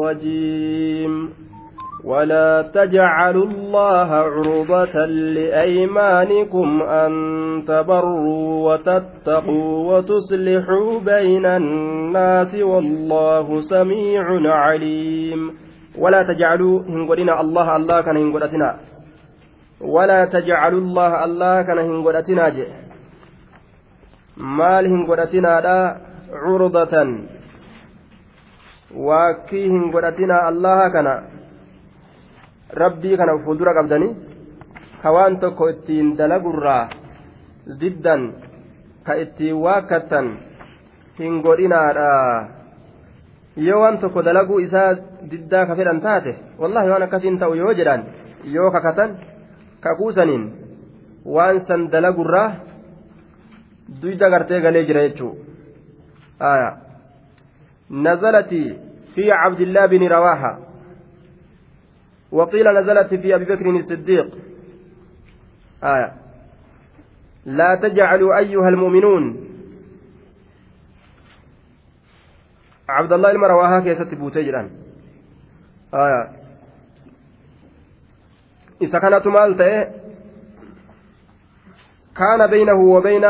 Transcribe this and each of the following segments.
الرجيم. ولا تجعلوا الله عرضة لأيمانكم أن تبروا وتتقوا وتصلحوا بين الناس والله سميع عليم. ولا تجعلوا هنقولنا الله الله كان هنقولتنا ولا تجعلوا الله الله كان هنقولتنا جي maal hin godhatinaadha curdatan waakkii hin godhatinaa allaha kana rabbii kana fuuldura qabdanii ka waan tokko ittiin dalagurraa diddan ka ittiin waakkattan hin godhinaadha yoo waan tokko dalaguu isaa diddaa ka fedhan taate wallahi waan akkasiin ta'u yoo jedhan yoo kakatan ka kuusaniin waan san dalagurraa duyda gartee galee jira jechuu aya nazalati fi cabdillah bini rawaaha وقيل نزلت في أبي بكر الصديق. آية. لا تجعلوا أيها المؤمنون. عبد الله المرواها كيست بوتجرا آية. إذا كانت مالته كان بينه وبين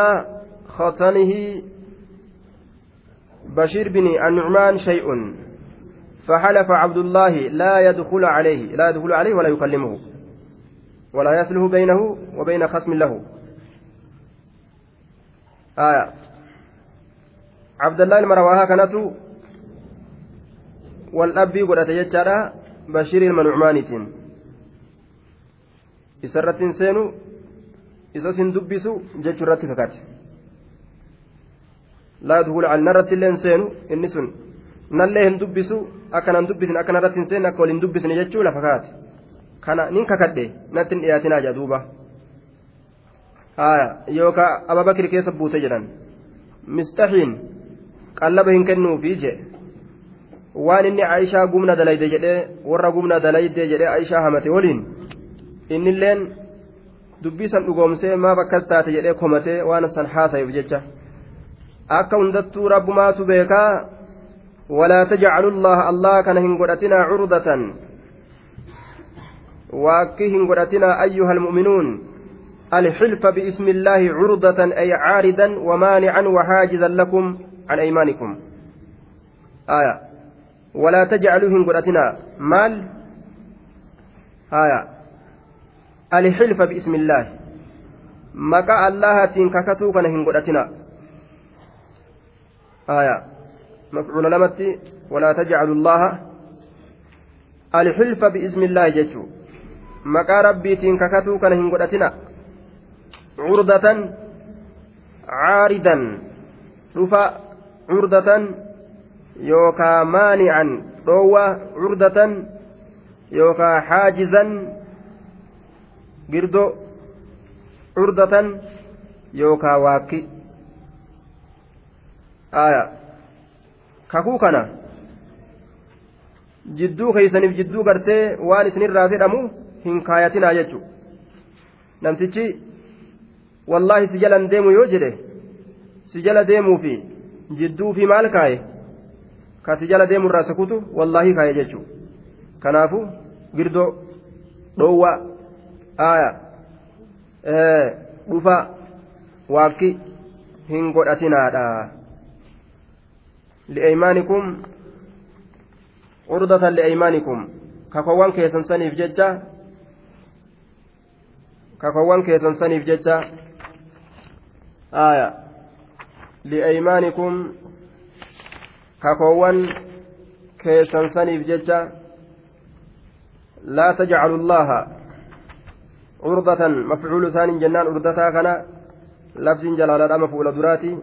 خطنه بشير بن النعمان شيء. فحلف عبد الله لا يدخل عليه لا يدخل عليه ولا يكلمه ولا يسله بينه وبين خصم له. آية. عبد الله المرواها كانت والأبي قد أتيجر بشير المنعمانة إسرة سينو إذا سندبسوا جتشرت فكات laa yadkhulu al narratti illee seenu. Inni sun nallee hin dubbisu akka nan dubbisin akka narratti hin seenne akka wal hin dubbisne jechuu lafa kaate kana nin kakadhe natti hin dhiyaatinaa jaa duuba. Haya yookaan ababakir keessa buute jedhan. Mistahiin qallaba hin kennuufi jee. Waan inni aishaa gumna dalayde jedhee warra gumna dalayde jedhee aishaa hamate waliin innilleen dubbii san dhugoomsee maaf akkas taate jedhee komatee waan san haasa'eef jecha. Akka hundattuu rabbumaatu beekaa walaa tajcalu llaha allah kana hin godhatinaa curdatan hin godhatinaa ayyuha almu'minuun الحلف باسم الله عرضة أي عارضا ومانعا وحاجزا لكم عن أيمانكم آية ولا تجعلوهم قرأتنا مال آية الحلف باسم الله مكا الله تنككتو كان هنقرأتنا آية مفعول لمتي ولا تجعلوا الله الحلف باسم الله جتشو مكا ربيتين ككتو كان هنقدتنا عرضة عاردا رفا عرضة يوكا مانعا روى عرضة يوكا حاجزا قردو عرضة يوكا واكي aya kakuu kana jidduu keeysaniif jidduu gartee waan isinirraa fedhamu hin kaayatinaa jechu namtichi wallaahi si jalan deemu yoo jedhe si jala deemuufi jidduu fi maal kaaye ka si jala deemurraa sakutu wallaahi kaaye jechu kanaafu girdoo dhoowwa aya dhufa waakki hin godhatinaadha li'eeymaanikum urdatan li'eeymaanikum kakawwan keessan saniif jecha kakawwan keessan saniif jecha aya li'eeymaanikum kakawwan keessan saniif jecha laa tajcalu llaha urdatan mafcuulu isaanin jennaan urdataa kana labsiin jalaaladha mafuula duraati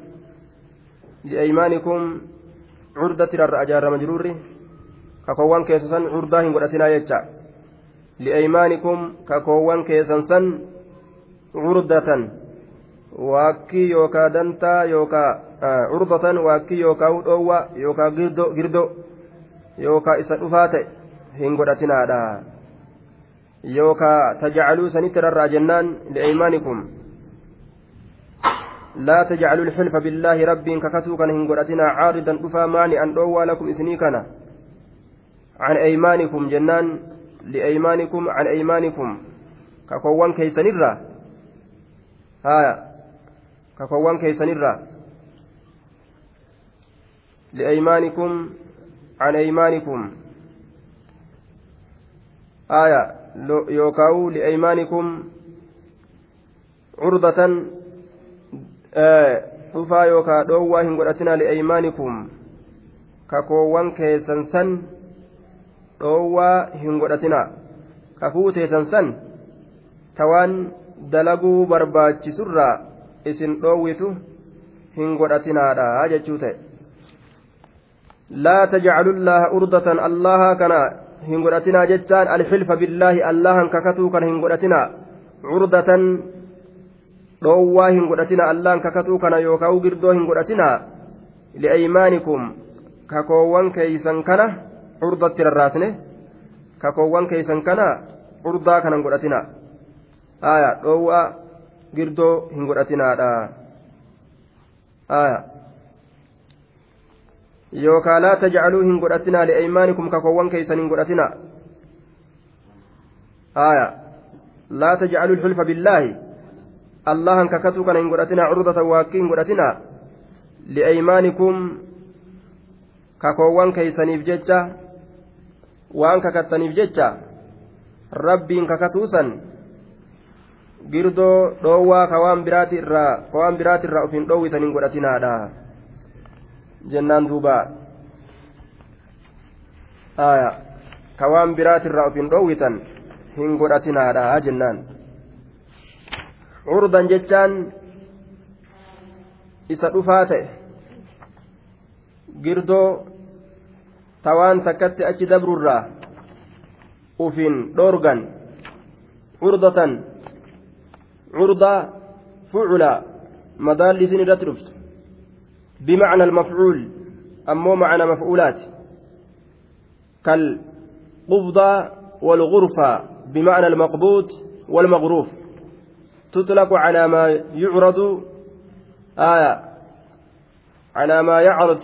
li'eeymaanikum curda tirarra ajaarama jirurri kakoowwan keessa san curdaa hin godhatinaa jecha li'eeymaanikum kakoowwan keessan san curdatan waakkii yookaa dantaa yookaa curdatan waakkii yookaa hudhoowwa yookaa girdo yookaa isa dhufaa ta'e hin godhatinaadha yookaa tajacaluu sanitti rarraa jennaan li'eeymaanikum لا تجعلوا الحلف بالله رب ككتو كان هنغرتنا عارضا دفا مانعا دوا لكم اسني كان. عن أيمانكم جنان لأيمانكم عن أيمانكم. ككوان كيسنرا هايا ككوان كيسنرا لأيمانكم عن أيمانكم. آية. يوكاو لأيمانكم عرضة dhufaa yookaa dhoowwaa hin godhatinaa li'aymaanikum kakoowwan keessan san dhoowwaa hin godhatinaa kakuu teessan san tawaan dalaguu barbaachisurraa isin dhoowwitu hin godhatinaadha jechuu ta'e laa tajcalullaaha urdatan allaha kana hin godhatinaa jechaan alxilfa billaahi allahan kakatuu kana hin godhatinaa curdatan dhoowwaa hin godhatina allaan kakatuu kana yookaan girdoo hin godhatina li'aymaanikum kakoowwan keeysan kana urdatti rarraasne kakoowwan keeysan kana urdaa kana hin godhatina aya dhoowwaa girdoo hin godhatinaadha aya yookaan laa tajcaluu hin godhatina li'aymaanikum kakoowwan keeysan hin godhatina aya laa tajcaluu lxulfa billaahi allahan kakatuu kana hin godhatinaa curdatan waakkii hin godhatinaa li'aymaanikum kakoowwan keeysaniif jecha waan kakattaniif jecha rabbiin kakatuusan girdoo dhoowwaa ka waan biraati irraa ka waan biraati irraa uf hin dhoowwitan hin godhatinaadha jennaan duuba ka waan biraati irraa uf hin dhoowwitan hin godhatinaadha jennaan curdan jechaan isa dhufaa ta'e girdoo tawaan takkatti achi dabrurraa ufin dhoorgan curdatan curdaa fucula madaalli isin irratti dhuftu بمعنى المفعول أمو معنى مفعولات كالقبضة والغرفة بمعنى المقبوض والمغروف تطلق على ما يعرض آية على ما يعرض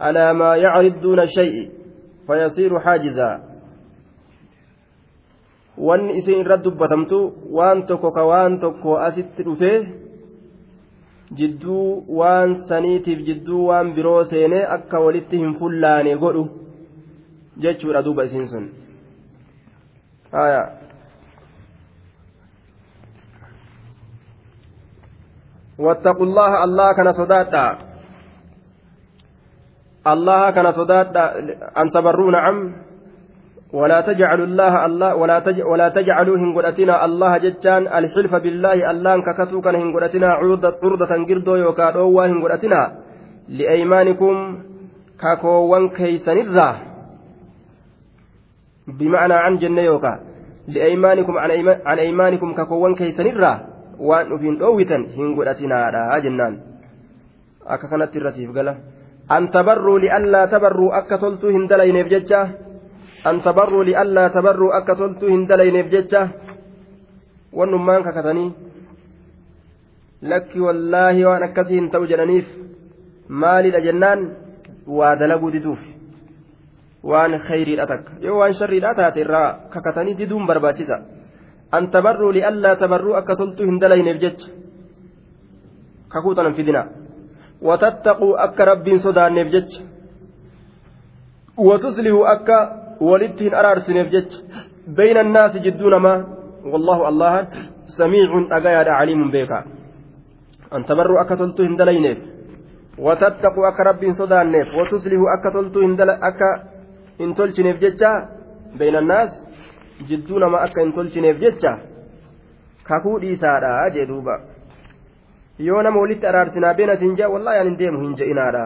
على ما يعرض دون شيء فيصير حاجزا wanni isin irra dubbatamtu waan tokko ka waan tokko asitti dhufee jidduu waan saniitiif jidduu waan biroo seenee akka walitti hin fullaane godhu jechuudha duuba isiin sun واتقوا الله الله كان صدادا. الله كان صدادا. أن تبروا نعم ولا تجعلوا الله الله ولا تج ولا تجعلوا هنغدتنا الله جتان. الحلف بالله الله ككتو كان هنغدتنا عرضة عرضة جردو يوكا دوا هنغدتنا لأيمانكم كاكوان كيسنرا. بمعنى عن جنة يوكا. لأيمانكم عن أيمانكم كاكوان كيسنرا. Waan ufiin dhoowwitan hin godhatinaadha jennaan akka kanatti irrasiif gala an tabarruu li'allaa tabarruu akka toltuu hin dalayneef jecha an tabarruu li'allaa tabarruu akka toltuu hin dalayneef jecha wannummaan kakatanii lakki wallaahi waan akkasii hin ta'u jedhaniif maalidha jennaan waa dalaguu diduuf waan khayriidha takka yoo waan sharriidha taate irraa kakatanii diduun barbaachisa. Toltuu hin dalayneef jecha kakuu tanan fidina watattaquu akka rabbiin sodaanneef jecha watuslihuu akka walitti hin araarsineef jecha bayna annaasi jidduu namaa wallahu allahan samiicun dhagayaadha caliimun beekaa an tabarruu akka toltuu hin dalayneef watattaquu akka rabbiin sodaanneef watuslihuu akka toltuu akka hin tolchineef jecha bayna annaas jidduu nama akka hin tolchineef jecha kakuu dhiisaadha jee duuba yoo nama walitti araarsinaa beena siin jea wallaahi ani deemu hin je'inaadha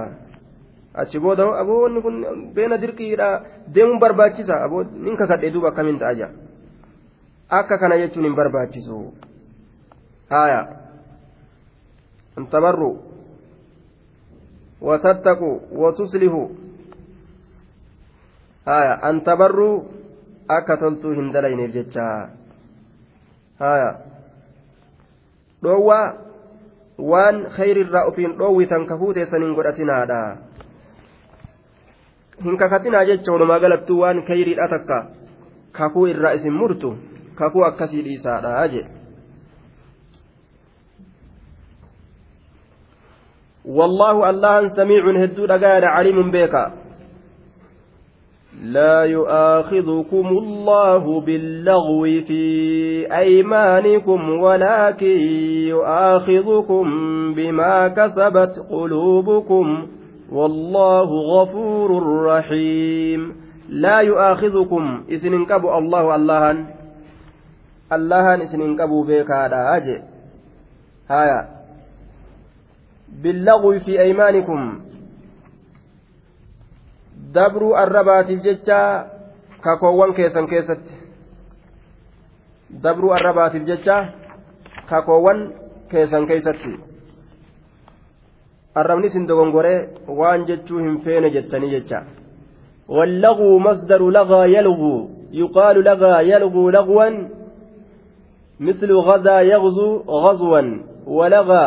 achi booda aboonni kun beena dirqiidha deemuun barbaachisa aboo nin kakadhee duuba akkamiin ta'a akka kana jechuun hin barbaachisu haya an tabarru وتتقوا وتصلحوا هايا أن تبروا akka toltuu hin dalayneef jecha haya dhoowwaa waan khayrirraa ufiin dhoowwitan ka fuuteessan hin godhatinaadha hin kakatinaa jecha walumaa galattuu waan kayriidha takka kakuu irraa isin murtu kakuu akkasii dhiisaadha jedhe والله الله سميع هدو دغانا عليم بك لا يؤاخذكم الله باللغو في أيمانكم ولكن يؤاخذكم بما كسبت قلوبكم. والله غفور رحيم. لا يؤاخذكم إسن كبو الله اللهن. اللهن إسن كبو بك هذا. أجي هايا. باللغو في أيمانكم. Dabruu arrabaatiif jecha kakoowwan keessan keessatti dabruu arrabaatiif jecha kakoowwan keessan keessatti arrabni isin dogongoree waan jechuu hin feene jettanii jecha واللغو مصدر لغى يلغو يقال لغى يلغو لغوا مثل غزا يغزو غزوا ولغى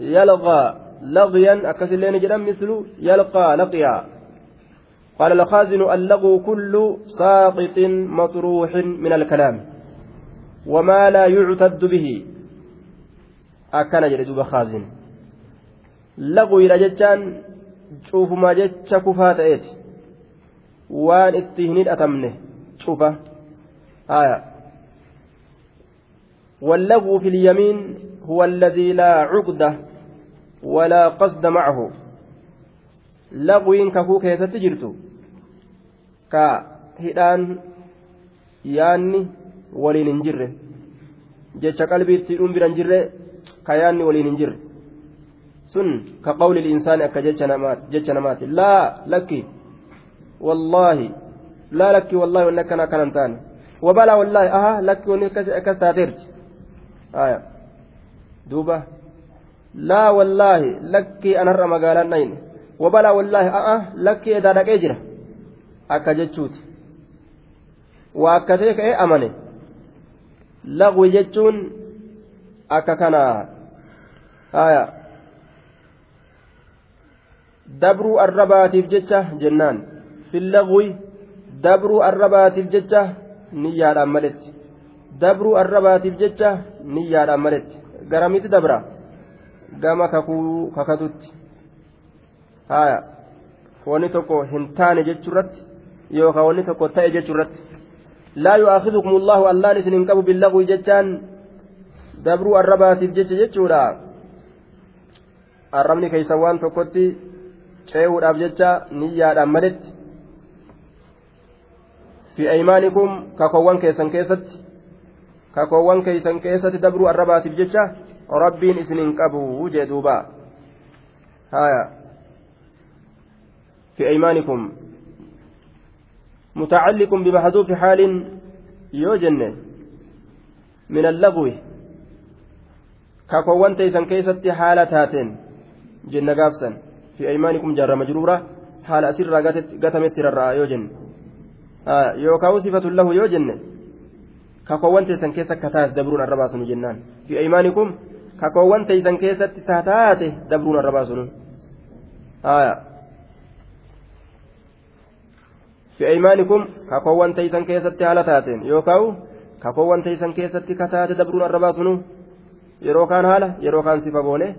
يلغى لغيا أكسلين جدا مثل يلقى لقيا قال الخازن اللغو كل ساقط مطروح من الكلام وما لا يعتد به. أكن جلد خازن لغو إلى جتان شوف ما جتش كفات إيت وان اتهنين أتمنه. شوفه آية. واللغو في اليمين هو الذي لا عقدة ولا قصد معه. Laqwiin kakuu keessatti jirtu ka hidhaan yaanni waliin hin jirre jecha qalbiitti hidhuun bira hin jirre ka yaanni waliin hin jirre sun ka qawli insaani akka jecha namaati laa lakki wallaahi laa lakki wallaahi wanni akkana akkanan taane wabalaa wallaahi aha lakki wanni akkas taateerti duuba laa wallaahi lakki anarra magaalaan dhayne wabalaa wallaahi a'a lakki edaa dhaqee jira. Akka jechuuti. Waa akka ta'e ka'ee amane. Lagwi jechuun akka kanaa haya dabruu arrabaatiif jecha jennaan. Fillagwi dabruu arrabaatiif jecha niyyaadhaan maletti. Dabruu arrabaatiif jecha niyyaadhaan maletti. Garamitti dabra gama kakuu kakatutti haya wanni tokko hin taane jechuurratti yookaan wanni tokko ta'e jechuurratti. Laa yu'aakidukum allahu allaan isin hin qabu billagwi jechaan dabruu arrabaatiif jecha jechuudha. Arrabni keeysan waan tokkotti ce'uudhaaf jecha niyyaadhaan maletti fi aymaanikum kakoowwan keessan keessatti kakoowwan keeysan keessatti dabruu arrabaatiif jecha rabbiin isin hin qabu jee duuba. Haya في أيمانكم. متعلق بمحذوف حال يوجن من اللغو. كاكوان تيسن كيست حالة هاتين جنة قافسا في أيمانكم جار مجرورة. حال أسر قتمت الرأى يوجن آه يوكاو صفة له يوجن كاكوان تيسن كيست كتاس دبرون الرباس جنان. في أيمانكم كاكوان تيسن كيست تاتاته دبرون الرباس آه bi'eeymaanikum wanta isan keessatti haala taateen. Yookaan wanta isan keessatti kataate dabruun arrabaa sunu. Yeroo kaan haala yeroo kaan sifa goone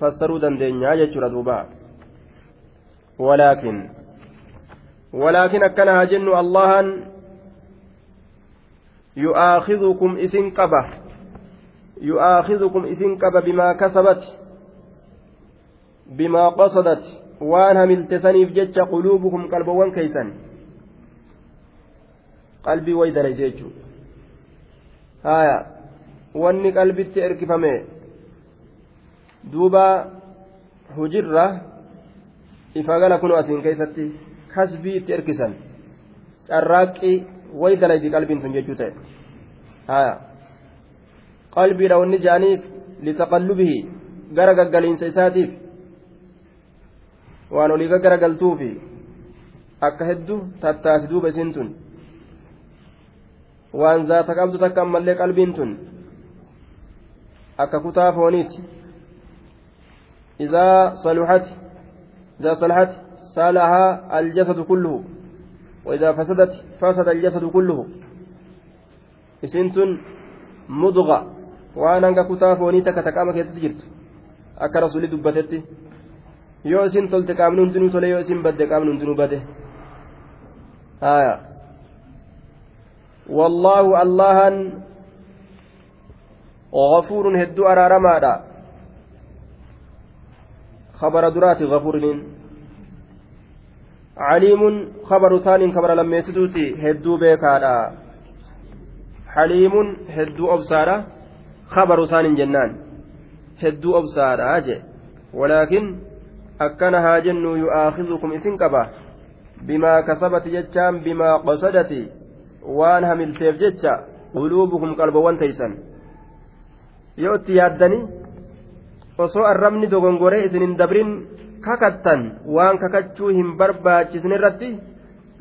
fassaruu dandeenyaa jechuudha duuba. Walaakin walaakin akkana haa jennu allahan yu'aakidukum isin qaba. Yu'aakidukum isin qaba bimaa kasabat bimaa qasadat waan hamiltesaniif jecha quluubukum qalbowwan keeysan. Qalbii way dalayse jechuudha haya wanni qalbitti erkifame duuba hujirra ifagala kunu asiin keessatti kasbii itti erkisan carraaqqii way dalayti qalbiin tun jechuu ta'e haya qalbiidha wanni jaaniif litaqallubihi gara gaggaliinsa isaatiif waan olii gaggaragaltuufi akka hedduu tattaati duuba isiin tun waan zaata qabdu takka ammallee qalbiin tun akka kutaa fooniiti izaa saluxati izaa salaxati صالها الجسد كله وإذا فسدت فسد الجسد كله إسنتن مضغة وأنا أنك كتاف ونيتك تكامك يتجرت akka rasuulli dubbatetti yoo isin tolte qaamni hundinuu tole yoo isin badde qaamni hundinuu bade haya wallaahu allahan غفور هدو أرارمادا خبر درات غفورين عليم خبر ثاني خبر لما يسدوتي هدو بيكادا حليم هدو أبصارا خبر ثاني جنان jee walaakin akkana haa jennu yu'aakizukum isin qaba bimaa kasabati jechaan bimaa qasadati waan hamilteef jecha quluubukum qalbawwan teeysan yoo itti yaaddanii osoo arrabni dogongoree isin hin dabrin kakattan waan kakachuu hin barbaachisne irratti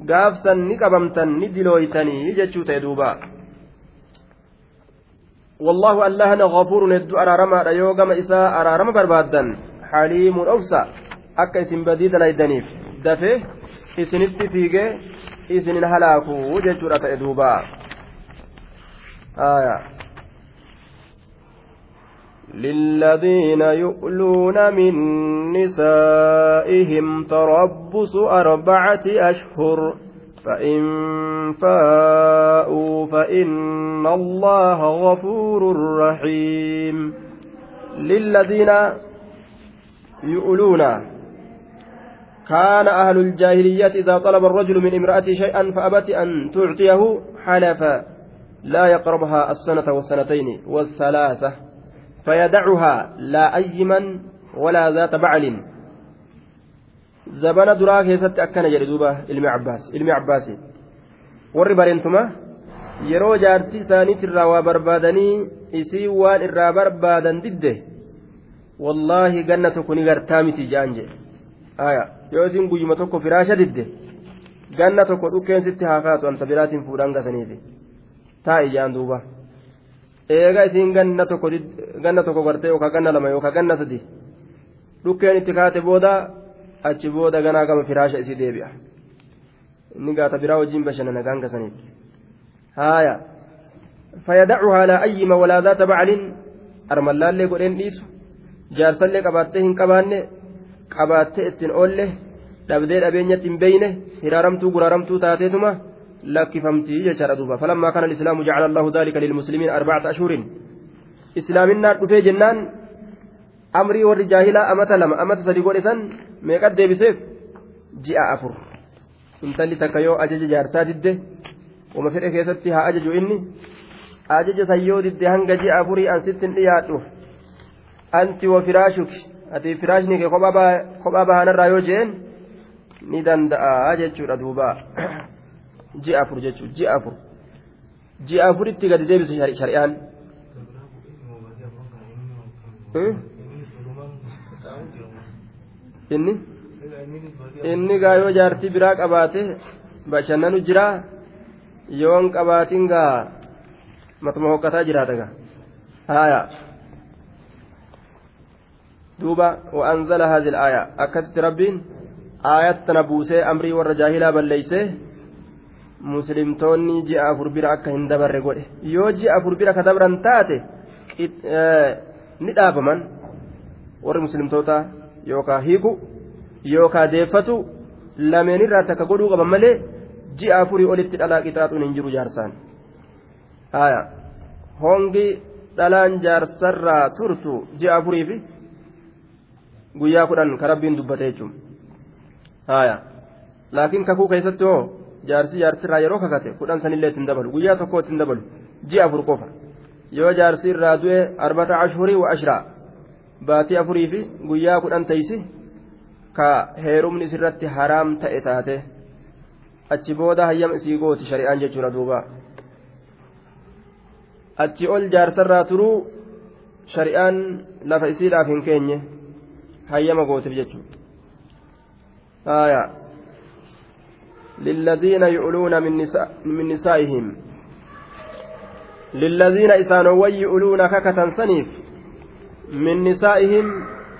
gaafsan ni qabamtan ni dilooytanii jechuu ta'e duubaa والله الله غفور ندو أرارما يوغم إساء أرارما بربادا حليم أوسع أكا إسن بديد ليدنيف دفه إسن اتفيقه إسن الهلاكو وجهة إدوبا آية للذين يؤلون من نسائهم تربص أربعة أشهر فإن فاءوا فإن الله غفور رحيم للذين يؤلون كان أهل الجاهلية إذا طلب الرجل من امرأته شيئا فأبت أن تعطيه حلف لا يقربها السنة والسنتين والثلاثة فيدعها لا أيمن ولا ذات بعل keessatti akkana jedhe duuba ilmi cabbaas ilmi cabbaasi warri bareentuma yeroo jaartii isaaniitirraa waa barbaadanii isii waan irraa barbaadan didde wallaahi ganna tokko ni gartaa miti yoo isin guyyuma tokko firaasha didde ganna tokko dhukkeensitti haa kaatu anta biraatiin fuudhaan gasaniifi taa'i ja'an duuba eega isiin ganna tokko ganna tokko gartee yookaan ganna lama yookaan ganna sadi dhukkeen itti kaate booda achi booda ganaa gama firaasha isii deebi'a inni gaata biraa wajjiin bashannana ganga saniitti haaya fayyadacuhaa laa ayyima walaa zaata armallaallee godheen dhiisu jaarsallee qabaattee hin qabaanne qabaattee ittiin oolle dhabdee dhabeenyatti hin beeyne hiraaramtuu guraaramtuu taateetuma lakkifamtii jechaadha duuba falammaa kana alislaamu jacala allahu daalika lilmuslimiin arbacata ashhurin islaaminaan dhufee jennaan amrii warri jaahilaa amata lama amata sadi godhe san meeqat deebiseef ji'a afur intalli takka yoo ajaja jaarsaa didde uma fedhe keessatti haa ajaju inni ajaja san yoo didde hanga ji'a afurii an sittin dhiyaadhu anti wa firaashuki ati firaashni kee kophaa bahanarraa yoo jeen ni danda'a jechuudha duuba ji'a afur jechuudha ji'a afur ji'a afuritti gadi deebise shari'aan. inni inni gaa yoo jaartii biraa qabaate bashannanu jira yoon qabaatiin gaa matuma hokkataa jiraata gaa haya duuba wa'anzala haadhi aaya akkasitti rabbiin aayat buusee amrii warra jaahilaa balleeysee muslimtoonni ji'a afur bira akka hin dabarre godhe. Yoo ji'a afur bira ka dabran taate ni dhaabaman. Warri muslimtoota yookaan hiiku yookaan deeffatu lameenirraa takka godhuu qaban malee ji'a afurii olitti dhalaa qixaaxuun hin jiru jaarsaan haya hongi dhalaan jaarsarraa turtu ji'a afurii guyyaa kudhan ka rabbiin dubbate jechuun. Haya laakiin kakuu keessatti hoo jaarsi jaarsirraa yeroo kakate kudhan sanillee ittiin dabalu guyyaa tokko ittiin dabalu ji'a afur qofa. Yoo jaarsi irraa du'e arbata ashurii wa ashraa baatii afurii fi guyyaa kudhan teeysi ka heerumni isirratti haraam ta'e taate. Achi booda hayyama isii gooti shari'aan jechuudha duuba. Achi ol jaarsarraa turuu shari'aan lafa isiidhaaf hin keenye hayyama gootiif jechuudha من, نساء من نسائهم للذين إسانوا يؤلون ككة سنيف min nisaa'ihim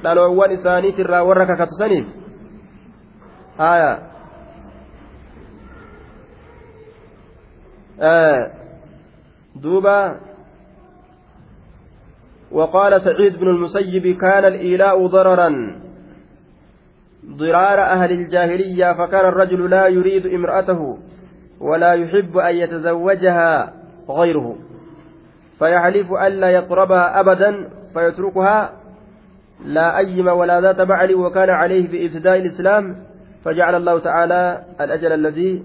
dhaloowwan isaaniitirraa warra kakatu saniif آه دوبا وقال سعيد بن المسيب كان الإيلاء ضررا. ضرار أهل الجاهلية فكان الرجل لا يريد امرأته ولا يحب أن يتزوجها غيره. فيحلف ألا يقربها أبدا فيتركها لا أيم ولا ذات بعل وكان عليه في ابتداء الإسلام. فجعل الله تعالى الأجل الذي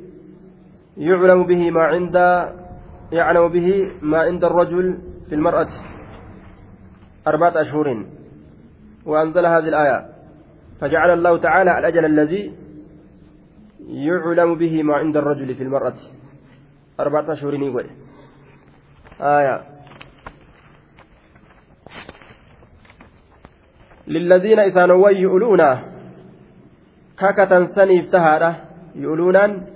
يعلم به ما عند يعلم به ما عند الرجل في المرأة. أربعة أشهر وأنزل هذه الآية فجعل الله تعالى الأجل الذي يعلم به ما عند الرجل في المرأة. أربعة أشهر يقول. آية للذين إسانوا يؤلون ككة سنيف تهارة يؤلونا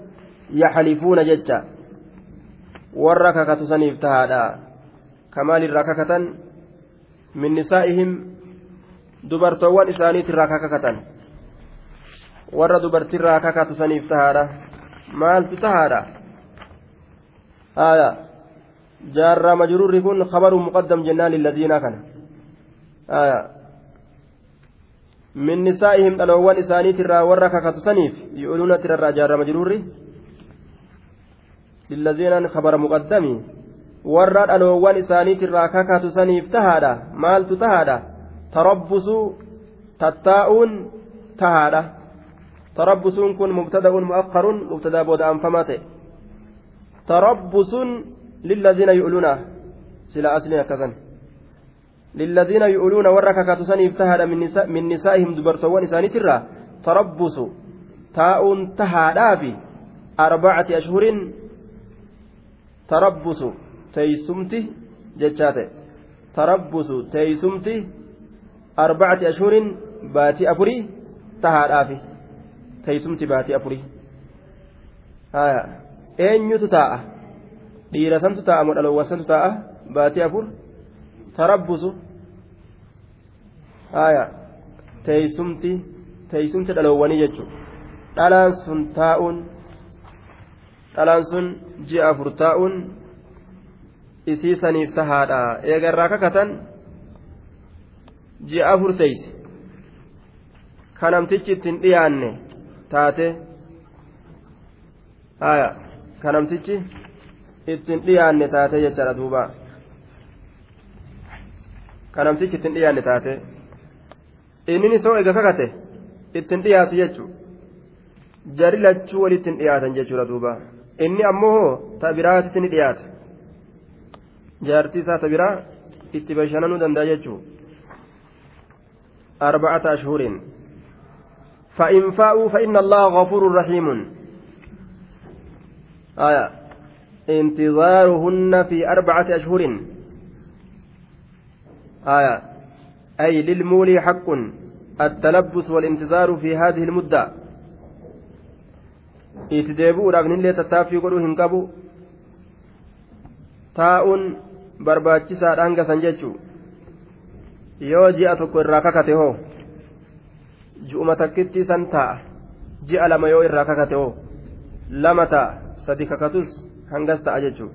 يحلفون ججا warra kakatu saniif tahaadha kamaalirraa kakatan min nisaa'ihim dubartoowwan isaaniitirraa kakakatan warra dubartirraa kakatu saniif tahaadha maaltu tahaadha aya jaarraa majruurri kun kabaru muqaddam jennaan lilladiinaa kana aya min nisaa'ihim dhaloowwan isaaniitirraa warra kakatu saniif yu'uluuna tirarraa jaarraa majruurri lilladiinaan kabara muqaddami warra dhaloowwan isaaniitirraa kakatu saniif tahaadha maaltu tahaadha tarabbusu tattaa'uun tahaadha tarabbusuun kun mubtada'uun mu'akkarun mubtadaa booda anfamaa ta'e tarabbusuun lilladiina yu'luuna sila asliin akkasan lilladiina yu'luuna warra kakatu saniif tahaadha min nisaa'ihim dubartoowwan isaaniitirraa tarabbusu taa'uun tahaadhaafi arbacati ashhurin tarabbusu teeysumti jechaa ta'e. Tarabbusu teeysumti arbacati ashhurin baatii afurii tahaadhaafi. Teeysumti baatii afurii. Eenyutu taa'a? Dhiira santu taa'a modhalowwan santu taa'a? Baatii afur? Tarabbusu? Teeysumti teeysumti dhaloowwanii jechuudha dhalaan sun taa'uun dhalaan sun ji'a afur taa'uun isii saniif tahaadha eegarraa kakatan ji'a afur teeyse kanamtichi ittiin dhiyaanne taate haya kanamtichi ittiin dhiyaanne taate jechaadha duuba kanamtichi ittiin dhiyaanne taate inni soo ega kakate ittiin dhiyaatu jechuu jari lachuu walittiin dhiyaatan jechuudha duuba inni ammoo ta biraatitti ni dhiyaata jaartii isaa biraa itti bashannanuu danda'a jechuu arba'ata ashhurin فإن فاءوا فإن الله غفور رحيم آية انتظارهن في أربعة أشهر آية أي للمولي حق التلبس والانتظار في هذه المدة deebi'uudhaaf nillee tattaaffii godhuu hin qabu taa'uun barbaachisaadha hanga san jechuu yoo ji'a tokko irraa kakate hoo ji'uma takkitti san taa'a ji'a lama yoo irraa kakate hoo lama ta'a sadi kakatus hangas ta'a jechuu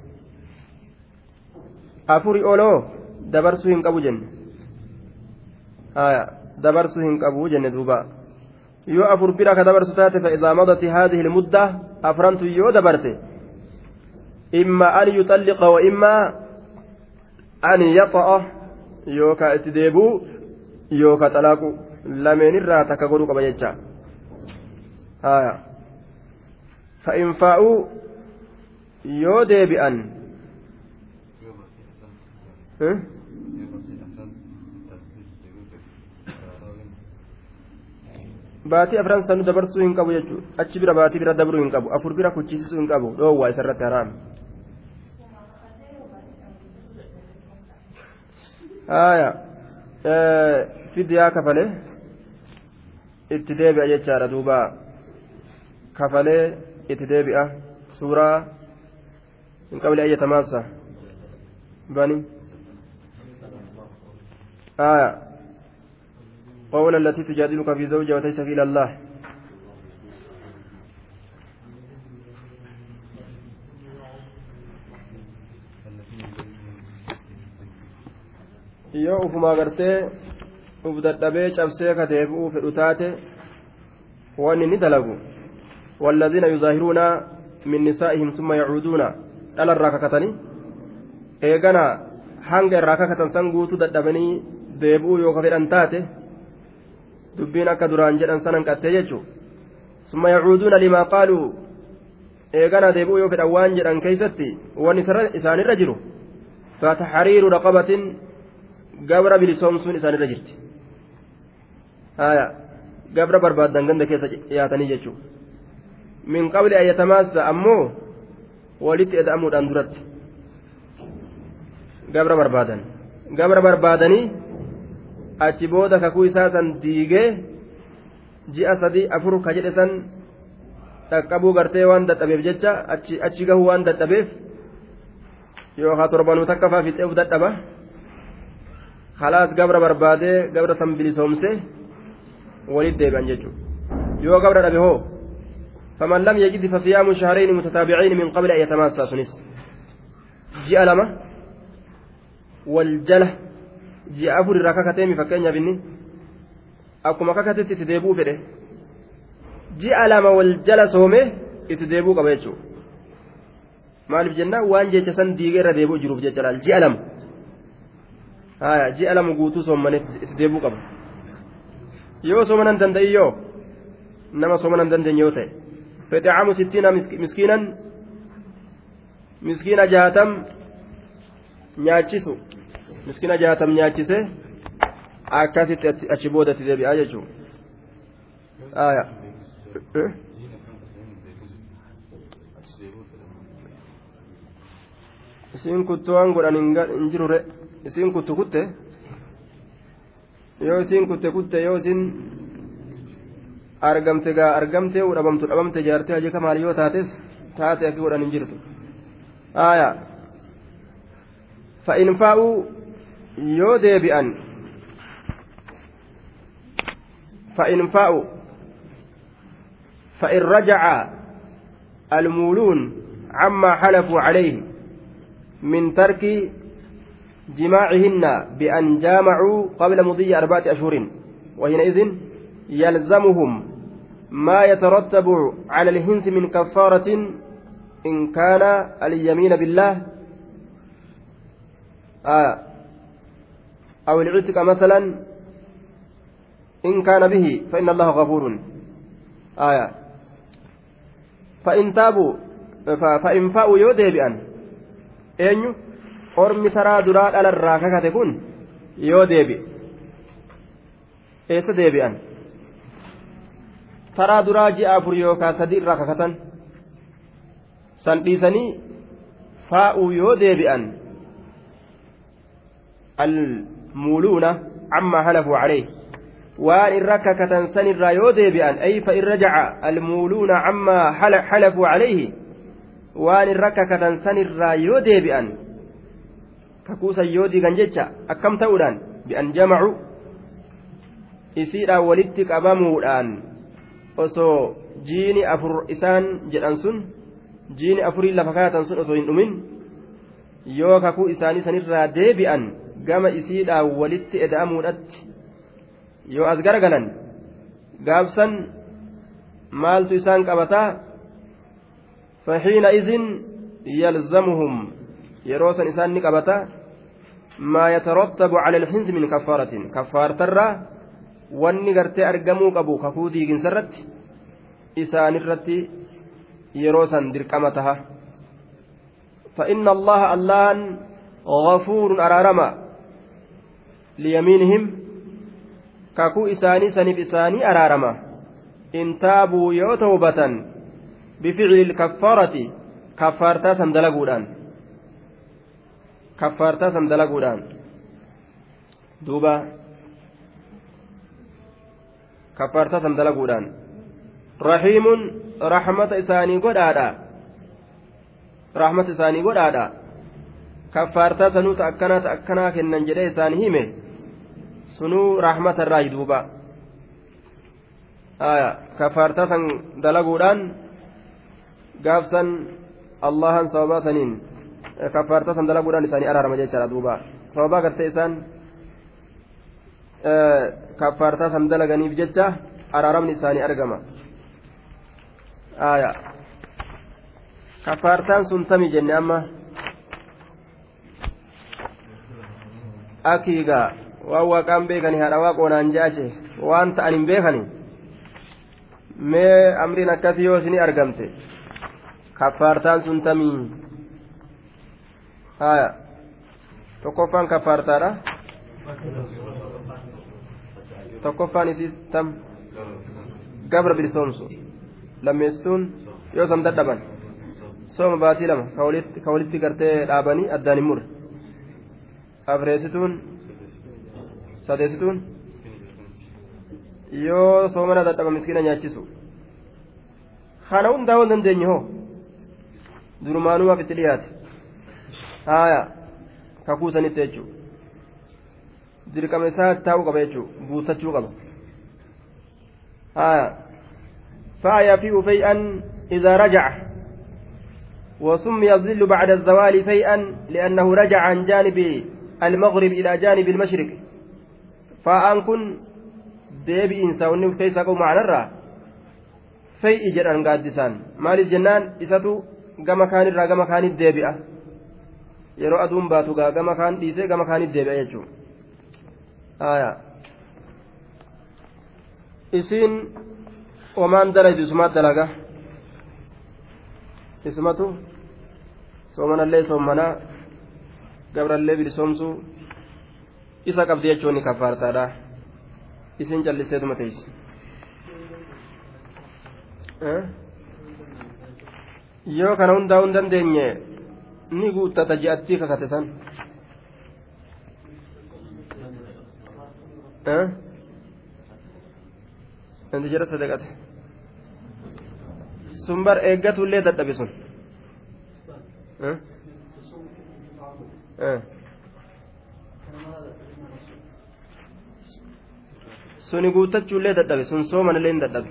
afuri oloo dabarsuu hin qabu jenne dabarsuu hin qabu jenne duuba yoo afur bira ka dabarsu taate fa'idaa madati haadihi ilmudda afrantu yoo dabarte yuxalliqa wa imma an yaxa'a yookaa itti deebuu yookaa xalaaqu lameenirraa takka godhuu qaba jecha fa'in faa'uu yoo deebi'an baatii afran sanu dabarsuu hin qabu jechuudha achi bira baatii bira dabruu hin qabu afur bira kuchisiisuu hin qabu dhoowwaa isarratti haraam. Haaya fidiyaa kafalee itti deebi'a jechaadha duuba kafalee itti deebi'a suuraa hin qabne ayyatamaassa bani haaya قول التي تجادلك في زوجها وتشتكي إلى الله yoo ufumaa gartee uf dadhabee cabsee ka deebi'uu fedhu taate wanni ni dalagu والذين يظاهرون من نسائهم ثم يعودون على الراككتني eegana hanga irraa kakatan san guutuu dadhabanii deebi'uu yoo ka fedhan taate dubbiin akka duraan jedhan sanan qattee jechuun summa yacuuduuna limaa qaaluu eegana deebi'uu yoo fedhan waan jedhan keeysatti wanni isaanirra jiru fataxariiru raqabatin gabra bilisoomsuun isaanirra jirti gabra barbaaddan ganda keessa dhiyaatanii jechuudha min qabli ayyatamaassa ammoo walitti eda'amuudhaan duratti gabra barbaadan gabra barbaadanii achi booda kakuu isaa san diigee ji'a sadii afur ka jedhe san dhaqqabuu gartee waan dadhabeef jecha achi gahuu waan dadhabeef yookaan torbanuu takka faa fixeef dadhaba yoo gabra dhabe hoo faman lam yajid fasiyaamu shahrayni mutataabiciin min qabli an yatamaassaa sunis ji'a lama wal jala ji'a afur irraa kakateemi fakkeenyaaf inni akkuma kakatetti itti deebi'uu fedhe ji'a lama wal jala soome itti deebi'uu qaba jechuudha maaliif jennaan waan jecha san diigee irra deebi'uu jiruuf jecha laal ji'a lama ji'a lama guutuu soommanee itti deebi'uu qaba yoo soomanan danda'i yoo nama soomanan dandeenye yoo ta'e fedhaamu sittiina miskiinan miskiina jaatam nyaachisu miskiina jaatam nyaachise akkasitti achi boodatti deebi'aa jechuudha isiin kuttu waan godhan hin jirure isin kutu kutte. Yoo isin kutte kutte yoo isin argamte gaa argamte dhabamtu dhabamte jaartee hajeka maal yoo taates taate afi godhan hin jirtu. Aayaa fa'in faa'u yoo deebi'an fa'in faa'u fa'in rajaa almuuluun cammaa xalafuu calayhi min tarkii جماعهن بأن جامعوا قبل مضي أربعة أشهر وحينئذ يلزمهم ما يترتب على الهنس من كفارة إن كان اليمين بالله. آه أو العتق مثلا إن كان به فإن الله غفور. آية. فإن تابوا فإن فاءوا يودي بأن أين ormi taraa duraa dhalarraa kakate kun yoo deebi'e eessa deebi'an taraa duraa ji'a afur yookaan sadii irraa kakatan san dhiisanii faa'uu yoo deebi'an almuuluuna amma halafuu calee waan irra kakatan san irraa yoo deebi'an ay fa irra jaca almuuluuna amma halafuu calayhi waan irra kakatan san irraa yoo deebi'an kakuusan yoo diigan jecha akkam ta'uudhaan? Bi'an jamacu isiidhaan walitti qabamuudhaan osoo jiini afur isaan jedhan sun jiini afurii lafa kaayatan sun osoo hin dhumin yoo kakuu isaanii sanirraa deebi'an gama isiidhaan walitti eda'amuudhatti yoo as garagalan gaabsan maaltu isaan qabataa? Faxiina izin yalzamuhum yeroo san isaan ni qabataa ما يترتب على الحنس من كفارة. كفارة gartee argamuu qabu kakuu diiginsarratti isaanirratti yeroo san dirqama taha فإن الله اللان غفور أرارما ليمينهم كاكو إساني سنف إساني أرارما. إن تابوا يو توبة بفعل الكفارة كفارتا سندلقودان. Kaffaartaa san dalaguudhaan duuba kaffaartaa san dalaguudhaan rahiimuun rahmata isaanii godhaadha rahmata isaanii godhaadha kaffaartaa sanuuta akkanaata akkanaa kennan jedhee isaanii hime sunuu rahmata irraa duuba kaffaartaa san dalaguudhaan gaafsan allahan sababaa saniin kaffaartaa san dalaguudhaan isaanii araarama jechaadha duuba sababaa gartee isaan kaffaartaa san dalaganiif jecha araaramni isaanii argama kaffaartaan sun tami jenne amma akiigaa waan waaqaan beekani haadha waaqoonaan je'ache waan ta'an hin beekani mee amriin akkasii yoo isini argamte kaffaartaan sun tamii haya tokkoffaan kaffaartaadha tokkoffaan isii tam gabra bilisoomsu lammeessituun yoo san dadhaban sooma baatii lama ka walitti gartee dhaabanii addaan hin murre afreessituun sadeessituun yoo soomana dadhaba miskiina nyaachisu kana hundaa dandeenye hoo durumaanumaaf itti dhiyaate haaya kakuu sanitti jechuudha dirqama isaa taa'uu qaba jechuudha guutachuu qaba haaya فأيا فيه فيئا إذا رجع وسمي الظل بعد الزوال فيئا لأنه رجع عن جانب المغرب إلى جانب المشرق فأن كن insa wanni keessa qabu ma'anarraa fay'i jedhan gaaddisaan maaliif jennaan isatu gama kaanirraa gama kaanit deebi'a yeroo aduun baatu gaa gama kaan dhiisee gama kaanit deebi'a jechuudha isiin wamaan dalaytu isumaat dalaga isumatu soomanallee soomanaa gabrallee bilisoomsuu isa qabdi jechuun ni kaffaartaadha. isin callisee duma teessi yoo kana hundaa hin dandeenye ni guuttata ji'attii kakate san inti jedha sadaqate sun bar eeggatullee dadhabe sun suni guuttachuullee dadhabe sun soomanillee hin dadhabe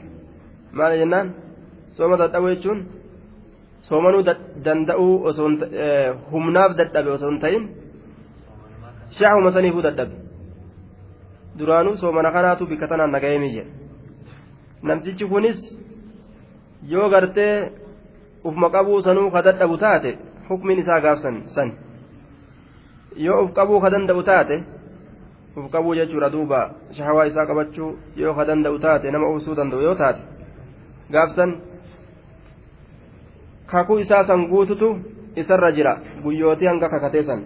maal jennaan sooma dadhabu jechuun soomanuu danda'uu osoo humnaaf dadhabe osoo hin ta'in shaahuma saniifuu dadhabe duraanuu soomana kanaatu bikka tanaan nagayemii jedhe namtichi kunis yoo gartee ufma qabuu sanuu ka dadhabu taate hukmiin isaa gaafsan san yoo uf qabuu ka danda'u taate uf qabuu jechuudha duuba shahawaa isaa qabachuu yoo ka danda'u taate nama uusuu danda'u yoo taate gaafsan kakuu isaa san guututu isarra jira guyyootii hanga kakatee san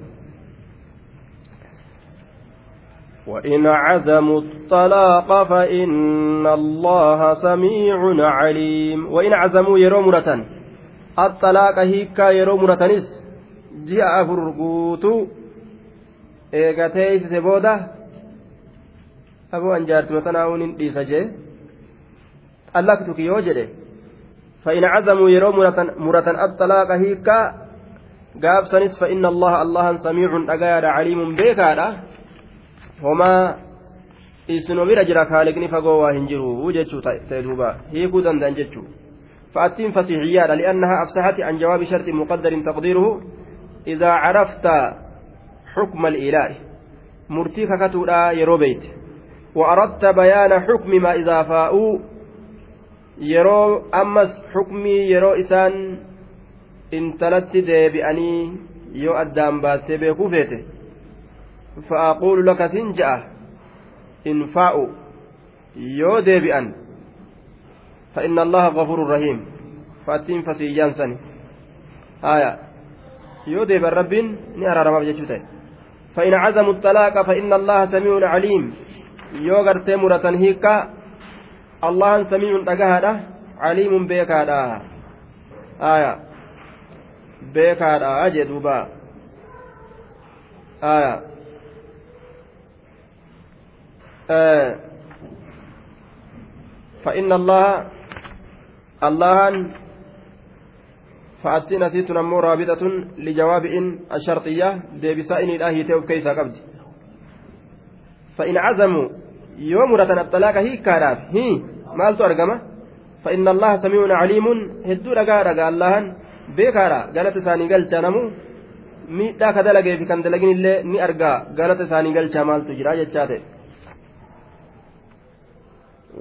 وإن عزموا الطلاق فإن الله سميع عليم وإن عزموا يرو مرة الطلاق هيكا يرو مرتنس جاء فرقوتو an jaartuma tanaa'uun hin dhiisa jee xallaqtuki yoo jedhe فإن عزموا يروا مرة الطلاق هيكا قاب سنس فإن الله الله سميع أجار عليم بيكا هما fagoo waa hin jiru jechuu ta'e duuba hiikuu danda'an jechuu فأتم فصيحيات لأنها أفسحت عن جواب شرط مقدر تقديره. إذا عرفت حكم الإله مرتيك كتودا يروبيت. وأردت بيان حكم ما إذا فاءوا يرو أمس حكمي يرو إسان انتلت ديبئني يو أدام باتي بيكو فيته فأقول لك سنجأ إن فاءوا يو ديبئن فإن الله غفور رحيم فأتين فسيجان سني آية يو ديب الرب نرى رمى بجتوته فإن عزموا الطلاق فإن الله سميع عليم yoo gartee muratan hiikka allahan samiicun dhagahaadha caliimun beekaadha. Aya beekaadha jee duuba. Aya فإن الله اللهن فأتينا سيتنا مو رابطة لجواب إن الشرطية ديبسائن الآهي تيوب فإن عزموا يوم مرة الطلاق هي كاراف هي مالتو أرقمة فإن الله سميع عليم. هدو رقا رقا اللهن. بيكارا قالت ساني قال جانمو. miidhaa ka dalagee fi kan dalagin illee ni argaa galata isaanii galchaa maaltu jira jechaate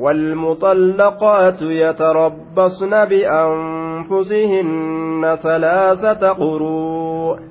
والمطلقات يتربصن بأنفسهن ثلاثة قروء.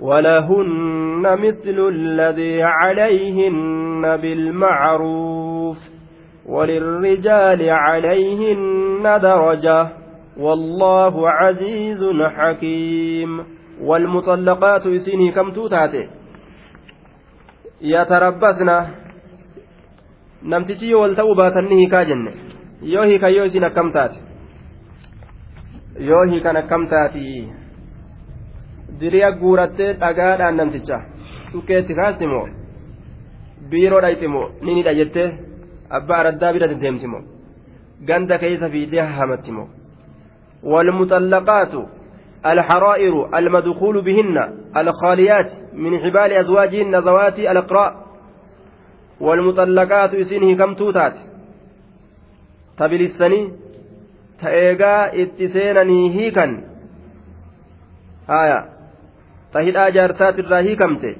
ولهن مثل الذي عليهن بالمعروف وللرجال عليهن درجة والله عزيز حكيم والمطلقات يسيني كم توتاتي يتربصن namtichi yoo wal ta'uu baatan ni hiikaa jenne yoo hiikan yoo isin akkam akkam taati diriya guurattee dhagaadhaan namticha dhukeetti kaasti moo biiroo dhayti moo ni nidha jettee abbaa araddaa bira deemti moo ganda keeysa fiidee hahamatti moo والمطلقات الحرائر المدخول بهن الخاليات من حبال أزواجهن ذوات الأقراء والمطلقات إسنه كم توتات تبلسني تأيغا اتسينني هيكا آية tahidhaa jaartaat irraa hiikamte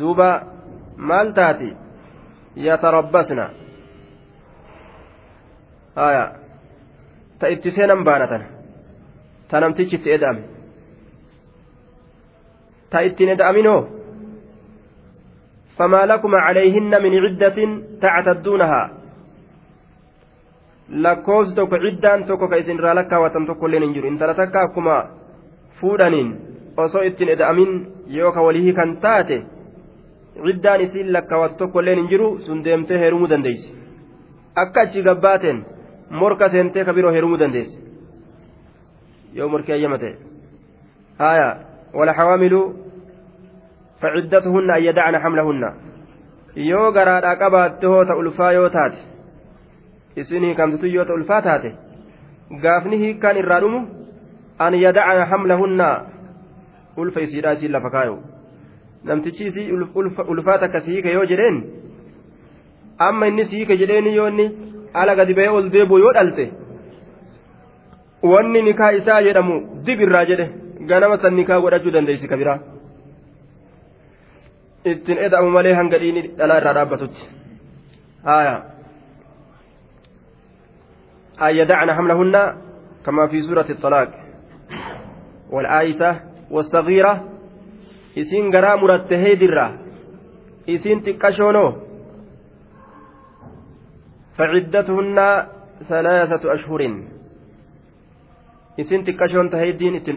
duuba maal taati yatarabbasna haya ta itti seenan baana tana ta namtichi itti eda'ame ta ittiin eda'aminoo فما لكم عليهن من عدة تعتدونها ciddaan tokko ka isin irraa lakkaawatan tokko illee hin jiru intala takka akkuma fuudhaniin osoo ittiin eda'amin yoo ka walii hiikan taate ciddaan isiin lakkaawwatu tokko illeen hin jiru sun deemtee heerumuu dandeessi. Akka achi gabbaateen morka seentee ka biroo heerumuu dandeessi. Yoo morkii ayyamate. Haaya ayyama ta'e haaya walxawaamilu ayya an yadacna xamlahunna yoo garaadhaa qabaatte hoota ulfaa yoo taate isin hiikamtitu yoo ta ulfaa taate gaafni hiikaan irraa dhumu an yadacna hamlahunna ulfa isiidha isiin lafa kaayo namtichi isii ulfaata akka sihiike yoo jedheen amma inni sihiike jedheeni yoo inni ala gadi ba'ee ol deebi'u yoo dhalte wanni nikaa isaa jedhamu dib irraa jedhe ganama san nikaa godhachuu dandeessi kabiraa ittiin eda'amu malee hanga dhiini dhalaa irraa dhaabbatutti haaya an yadacna hamlahunna kamaa fi suurati xalaaq والآيسة والصغيرة إسين غرا مرتهي درة إسين تكشونو فعدتهن ثلاثة أشهر إسين تكشون تهيدين اتن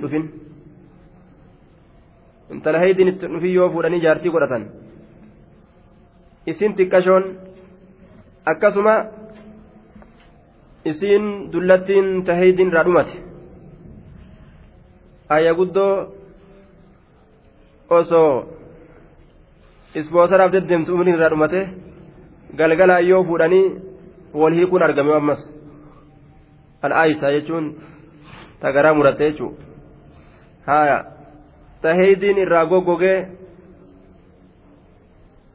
intala haydiin itti dhufii yoo fuudhanii jaartii godhatan isin xiqqashoon akkasuma isiin dullattiin tahaydiin irraa dhumate ayya guddoo osoo isboosaraaf deddeemtu umriin irraa dhumate galgalaan yoo fuudhanii wal hiikuun argame ammas al'aayisaa jechuun tagaraa muratte jechuudha haaya. taheydiin irraa goggogee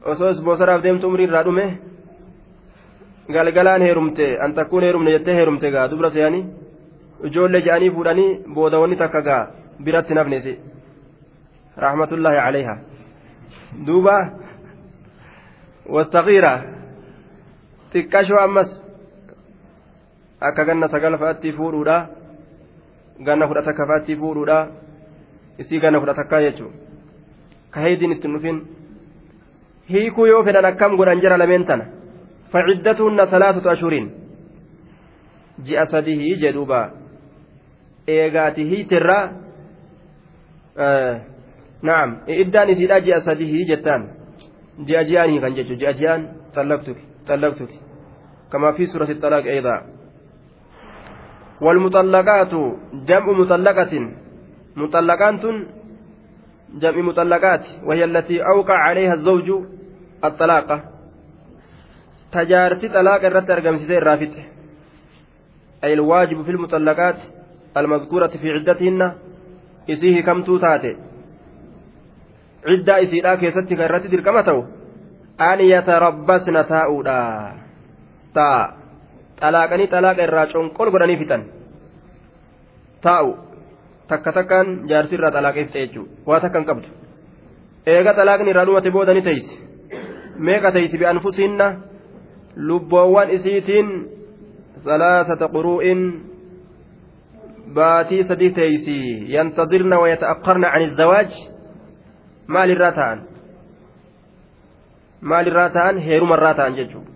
osoo isboosaraaf deemtu umrii irraa dhume galgalaan heerumte an takkuun heerumne jettee heerumte gaa dubra seeyanii ijoollee je'anii fuudhanii booda wanni takka gaa biratti nafnesi rahmatullaahi calayha duuba. Wasaqiira xiqqashoo ammas. Akka ganna sagal fa'atti fuudhuudha. Ganna kudha takka fa'atti fuudhuudha. Isii ganna kudha takkaa jechuun. Ka heeydiin ittiin dhufin hiikuu yoo fedhan akkam godhan jira lameen tana? Faciddatuunna salaasatu ashuriin ji'a sadihii jedhuuba eegaati hiitirraa naam. Iddaan isiidha ji'a sadihii jettaan. Ji'a ji'aan hiikan jechuun ji'a ji'aan xallaqtuki xallaqtuki كما في سورة الطلاق أيضا والمطلقات جمع مطلقة مطلقات جمع مطلقات وهي التي أوقع عليها الزوج الطلاقة تجارتي طلاق الرد أرقم الرافت أي الواجب في المطلقات almadkuurati fi ciddatihinna isii hikamtuu taate ciddaa isiidhaa keessatti kan irratti dirqama ta'u an yatarabbasna taa'uudha ta'a xalaaqanii xalaaqa irraa conqol godhanii fixan taa'u takka takkaan jaarsirraa xalaaqeeffite jechuudha waa takkan qabdu eega xalaaqni irraa dhumate booda ni teeysi meeqa teeysi bi'anfusiinna lubboowwan isiitiin salaasata quruu'in baatii sadii teeysi yantadirna wayata'aqqarna can izzawaaj maalirraa ta'an maalirraa ta'an heerumarraa ta'an jechuudha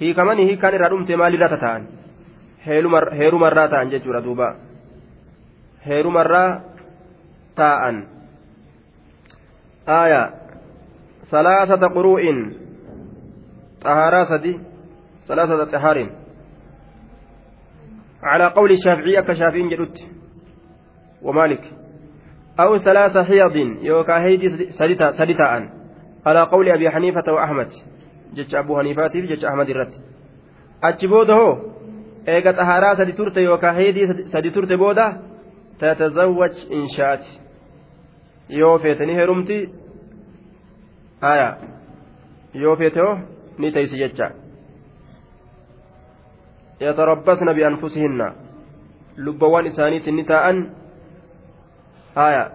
hiikamanii hiikaan irraa dhumte maalirraa ta'an heerumarraa ta'an jechuudha duuba heerumarraa ta'an aayaa salaasata quruu'in طهارة سدي ثلاثة طهار على قول الشافعي كشافين جلت ومالك. أو ثلاثة حيض يوكا هيدي سديتا على قول أبي حنيفة وأحمد. جتش أبو حنيفة جتش أحمد الرد أتشبوده إيقا طهارة سدي ترت يوكا هيدي سدي بودا؟ تتزوج إن شاءت. yoo feetanii heerumti haya yoo feete hoo ni bianfusihinna lubbawwan isaaniitiin ni taa'an haya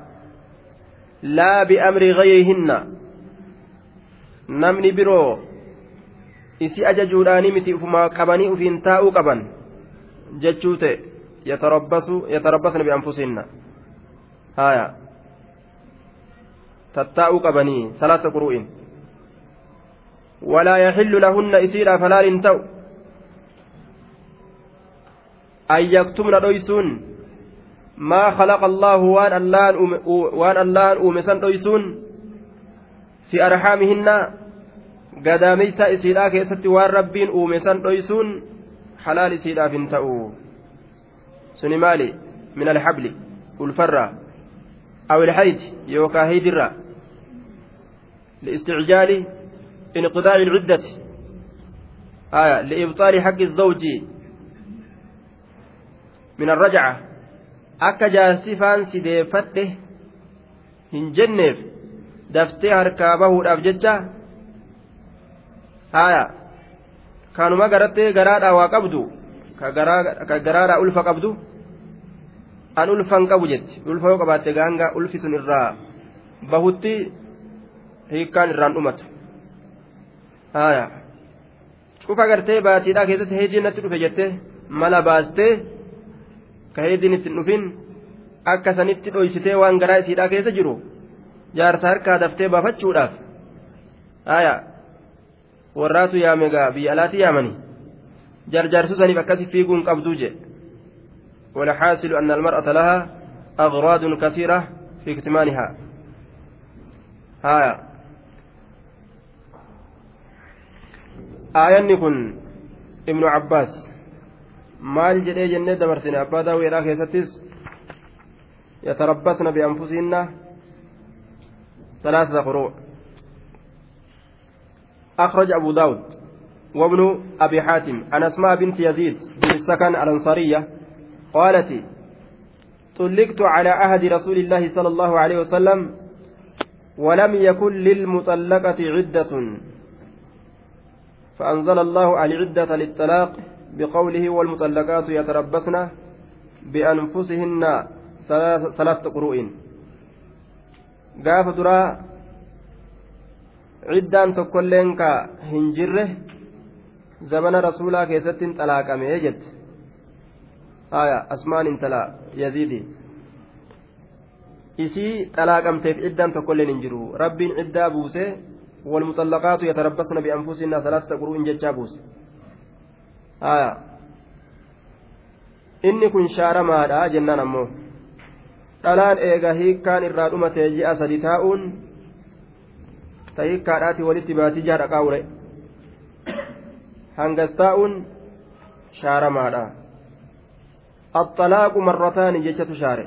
laa biamri gayrihinna namni biroo isi ajajuudhaanii miti ufumaa qabanii ufiin taa'uu qaban jechuu ta'e yatarabbasna bianfusihinna haya tattaa'uu qabanii salaata quru'in ولا يحل لهن إسيرا أن يكتمن دويسون. ما خلق الله وان اللان وان اللان أومسان دويسون. في أرحامهن. قداميسا إسيرا كيست وان ربين أومسان دويسون. حلال إسيرا فنتأو سنمالي من الحبل والفرة أو الحيد يوكا هيدرا لاستعجال انقضاء العدة. آية لإبطال حق الزوج. min arrajaca. Akka jaarsifaan si deeffatte hin jenneef daftee harkaa bahuudhaaf jecha haya kanuma garattee garaadhaa waa qabdu ka garaadhaa ulfa qabdu an ulfan qabu jetti ulfa yoo qabaatte gaanga ulfi sun irraa bahutti hiikkaan irraan dhumatu. Haya cufa gartee baatiidhaa keessatti heejii natti dhufe jette mala baastee ka heediin ittiin dhufin akka sanitti dhoysitee waan garaa isiidhaa keessa jiru jaarsa harkaa daftee baafachuudhaaf haya warraatu yaamegaa biyya alaatti yaamani jarjaarsuu saniif akkasi fiiguun qabduu jedhe والحاصل أن المرأة لها أغراض كثيرة في اكتمانها ها aayanni kun ibnu cabbaas maal jedhee jennee dabarsine abbaa daawwiidhaa keessattis yatarabbasna bianfusihinna ثلاثة قروء أخرج أبو داود وابن أبي حاتم عن أسماء بنت يزيد بن السكن الأنصارية قالت طلقت على عهد رسول الله صلى الله عليه وسلم ولم يكن للمطلقة عدة فأنزل الله العدة للطلاق بقوله والمطلقات يتربصن بأنفسهن ثلاث قروء قاف درا ciddaan tokkolleen ka hin jirre zabana rasuulaa keessatti xalaaqame jette haya asmaan intala yaziidi isii xalaaqamteef ciddaan tokkolleen hin jiru rabbiin ciddaa buusee والمطلقات يتربصن بأنفسهن ثلاثة قروء ججابوس آية inni kun shaaramaadha jennaan ammoo dhalaan eega hiikkaan irraa dhumatee ji'a sadi taa'uun ta hiikkaadhaati walitti baatii jaha dhaqaawure hangas taa'uun shaaramaadha shaare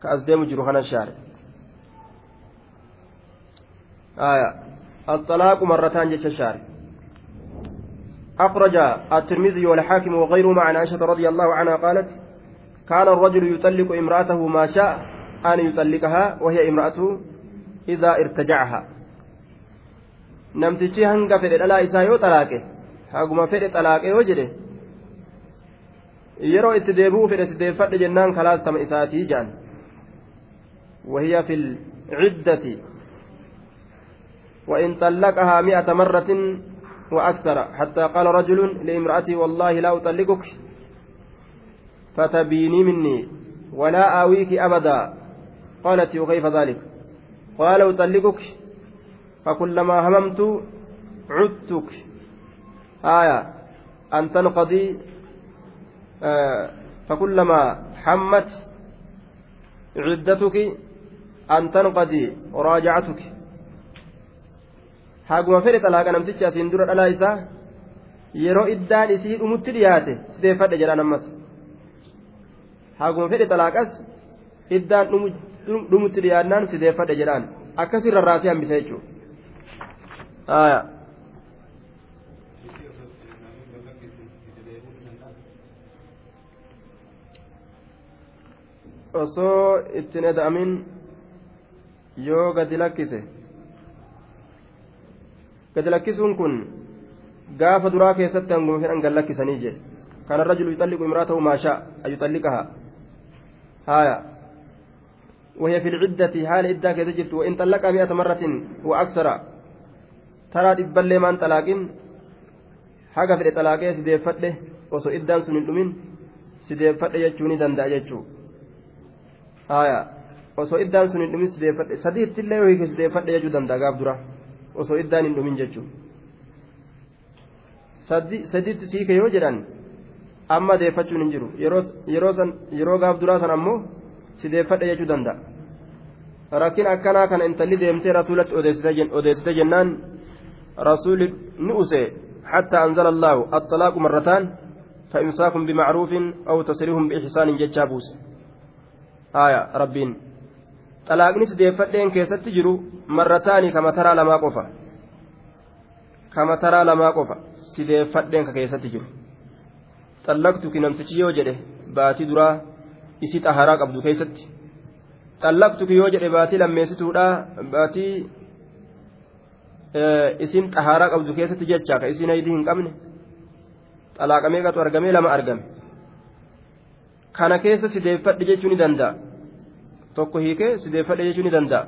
ka as deemu jiru kanan shaare آية الطلاق مرتان جت الشارع أخرج الترمذي والحاكم وغيرهما عن عائشة رضي الله عنها قالت كان الرجل يطلق امرأته ما شاء أن يطلقها وهي امرأته إذا ارتجعها hanga fedhe dhalaa isaa yoo xalaaqe haguma fedhe xalaaqe yoo jedhe yeroo itti deebi'uu fedhe sideeffadhe jennaan kalaastama isaatii jedhan وهي في العدة وإن طلقها مئة مرة وأكثر. حتى قال رجل لامرأته والله لا أطلقك فتبيني مني ولا آويك أبدا. قالت وكيف ذلك؟ قال أطلقك فكلما هممت عدتك. آية. أن تنقضي آه فكلما حمت عدتك أن تنقضي راجعتك. Haguma fedhe xalaaqa namtichi asiin dura dhalaa isaa yeroo iddaan isii dhumutti dhiyaate sideeffadhe jedhaan ammas haguma fedhe xalaaqas iddaan dhumutti dhiyaannaan sideeffadhe jedhaan akkasii rarraasee hambisa jechuudha. osoo ittiin eda'amin yoo gadi lakkise gadi lakkisuun kun gaafa duraa keessatti hanguma fedhan gad lakkisanii jedhe كان الرجل يطلق امرأته ما شاء أن يطلقها هايا وهي في العدة حال إدى كذا جرت وإن طلقها مئة مرة وأكثر taraa dhibballee maan xalaaqin haga fedhe xalaaqee sideeffadhe osoo iddaan sun hin dhumin sideeffadhe jechuu ni danda'a jechuu haya osoo iddaan sun hin dhumin sideeffadhe sadiittillee yoo hiike sideeffadhe jechuu danda'a gaaf dura osoo iddaan hin dhumin jechuu sadiitti siike yoo jedhan amma deeffachuun hin jiru yeroo gaaf duraa san ammoo sideeffadhe jechuu danda'a rakkin akkanaa kana intalli deemtee rasuulatti odeessite jennaan رسول نؤسي حتى أنزل الله الطلاق مرتان فإمساك بمعروف أو تسريهم بإحسان جتشابوس آية ربين xalaaqni sideeffadheen keessatti jiru marrataani kama taraa lamaa qofa? Kama taraa lamaa qofa sideeffadheen ka keessatti jiru. Xallaqtu ki namtichi yoo jedhe baatii duraa isi xaharaa qabdu keessatti. Xallaqtu ki yoo jedhe baatii lammeessituudhaa baatii isin xaharaa qabdu keessatti jechaa ka isin aydii hin qabne. Xalaaqamee qatu argamee lama argame. Kana keessa sideeffadhe jechuu ni danda'a. tokko hiikee sideeffadhe jechuu ni danda'a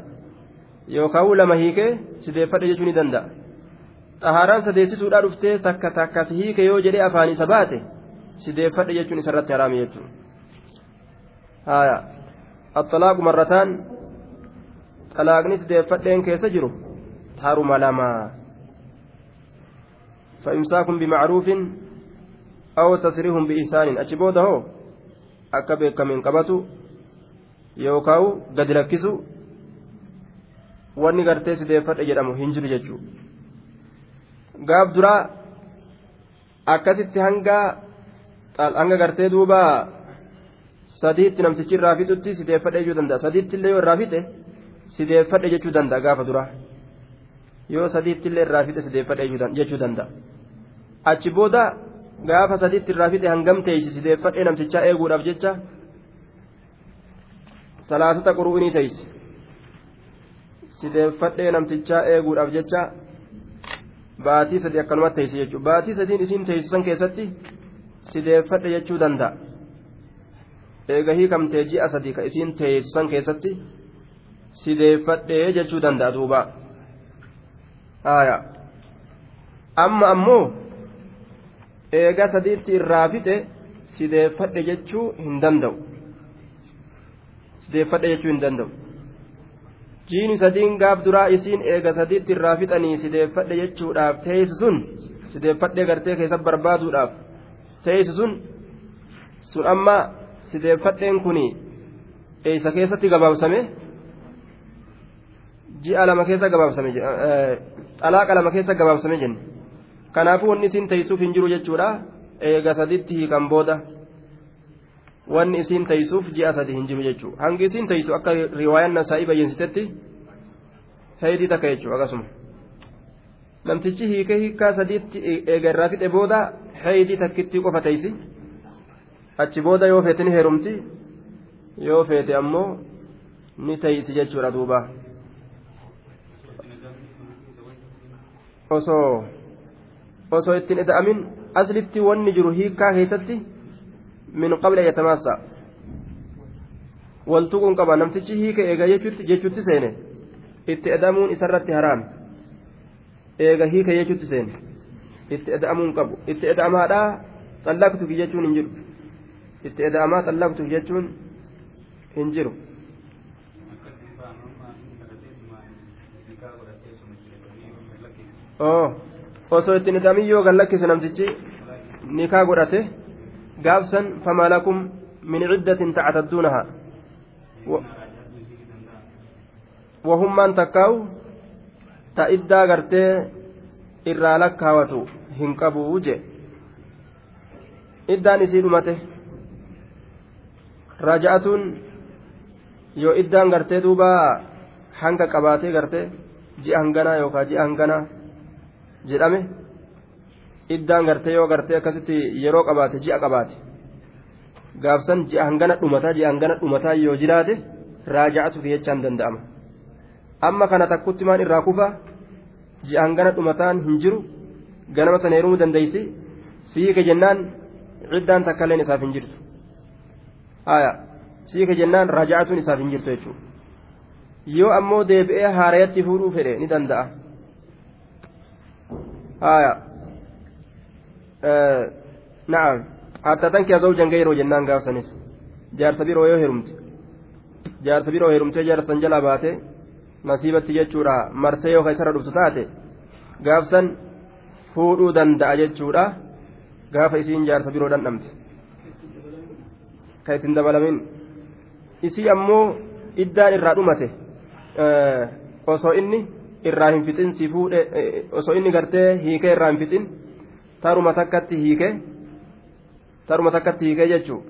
yookaan lama hiikee sideeffadhe jechuu ni danda'a xahaaraan sadeessisuudhaa dhuftee takka takkas hiike yoo jedhee afaan isa baate sideeffadhe jechuun isarratti haraami jechuudha. haya axalaaqu marrataan xalaaqni sideeffadheen keessa jiru. haruma lama فإمساك بمعروف أو تسريح بإحسان أتش بوده هو akka beekamiin qabatu yookaan gadi lakkisu wanni gartee sideeffadhe jedhamu hin jiru jechuudha. Gaaf duraa akkasitti hanga gartee duuba sadiitti namtichi irraa fixutti sideeffadhe jechuu danda'a. Sadiitti illee yoo irraa fixe sideeffadhe jechuu danda'a gaafa duraa. yoo sadiitti illee irraa fixe sideeffadhe jechuu danda'a. Achi booda gaafa sadiitti irraa fixe hangam teeysi? Sideeffadhe namtichaa eeguudhaaf jecha salaasata quru'inii teeysi sideeffadhe namtichaa eeguudhaaf jecha baatii sadi akkanumatti teeysi jechuudha. Baatii sadiin isiin teeysisan keessatti sideeffadhe jechuu danda'a. Eega hiikamtee ji'a sadii ka isiin teeysisan keessatti sideeffadhe jechuu danda'a duuba. amma ammoo eega sadiitti irraa fixe sideeffadhe jechuu hin danda'u sideeffadhe jechuu hin danda'u. Jiini sadiin gaaf duraa isiin eega sadiitti irraa fixanii sideeffadhe jechuudhaaf teessi sun sideeffadhee gartee keessa barbaaduudhaaf teessi sun sun amma sideeffadheen kun eeysa keessatti gabaabsame? Ji'a lama keessa gabaabsame xalaaqa lama keessa gabaabsame jenne kanaafuu wanni isiin teessuuf hin jiru jechuudha. Eega saditti hiikan booda wanni isiin teessuuf ji'a sadi hin jiru jechuudha hangi isiin teessu akka riwaayaan nasaa'ii bayyensitetti heedii takka jechuudha akkasuma namtichi hiikee hiikaa sadiitti eega irraa fixe booda heeyidii takkitti qofa teeysi achi booda yoo feete ni heerumti yoo feete ammoo ni teeysi jechuudha duuba osoo osoo ittiin ida'amin aslitti wanni jiru hiikaa keessatti qabla yatamaassa waltuquun qaba namtichi hiika eega jechuutti seene itti edamuun isarratti haraam eega hiika jechuutti seene itti eda'amuun qabu itti eda'amaadhaa xallaqtuki jechuun hin jiru itti eda'amaa xallaqtuki jechuun hin jiru osoo ittiin ida'amin yoo gallakkise namtichi nikaa godhate gaafsan famaa lakum min ciddatin tactadduunahaa. Wahummaan takkaawu? Ta iddaa gartee irraa lakkaawatu hin qabuu je iddaan isii dhumate. Raja'atuun yoo iddaan gartee duuba hanga qabaatee gartee ji'a hanganaa yookaan ji'a hanganaa jedhame iddaan gartee yoo gartee akkasitti yeroo qabaate ji'a qabaate. Gaafsan ji'a hangana dhumataa ji'a hangana dhumataa yoo jiraate raaja'atuuf jechaan danda'ama. Amma kana takkutti maan irraa kufa? Ji'a hangana dhumataan hin jiru ganama sana heerumuu dandeeysi? Siike jennaan ciddaan takkailleen isaaf hin jirtu. Haya siike jennaan raaja'atuun isaaf hin jirtu jechuudha. Yoo ammoo deebi'ee haarayatti fuudhuu fedhe ni danda'a. Haya jennaan gaafsanis jaarsa biroo yoo heerumte jaarsa biroo heerumtee jaarsan jala baate nasiibatti jechuudha marsee yoo isarra dhuftu taate gaafsan fuudhuu danda'a jechuudha gaafa isiin jaarsa biroo dhandhamte ka ittiin dabalamin isii ammoo iddaan irraa dhumate osoo inni irraa hin fixin si fuudhe osoo inni gartee hiikee irraa hin fixin taruma takkatti hiikee taruma takkatti hiikee jechuun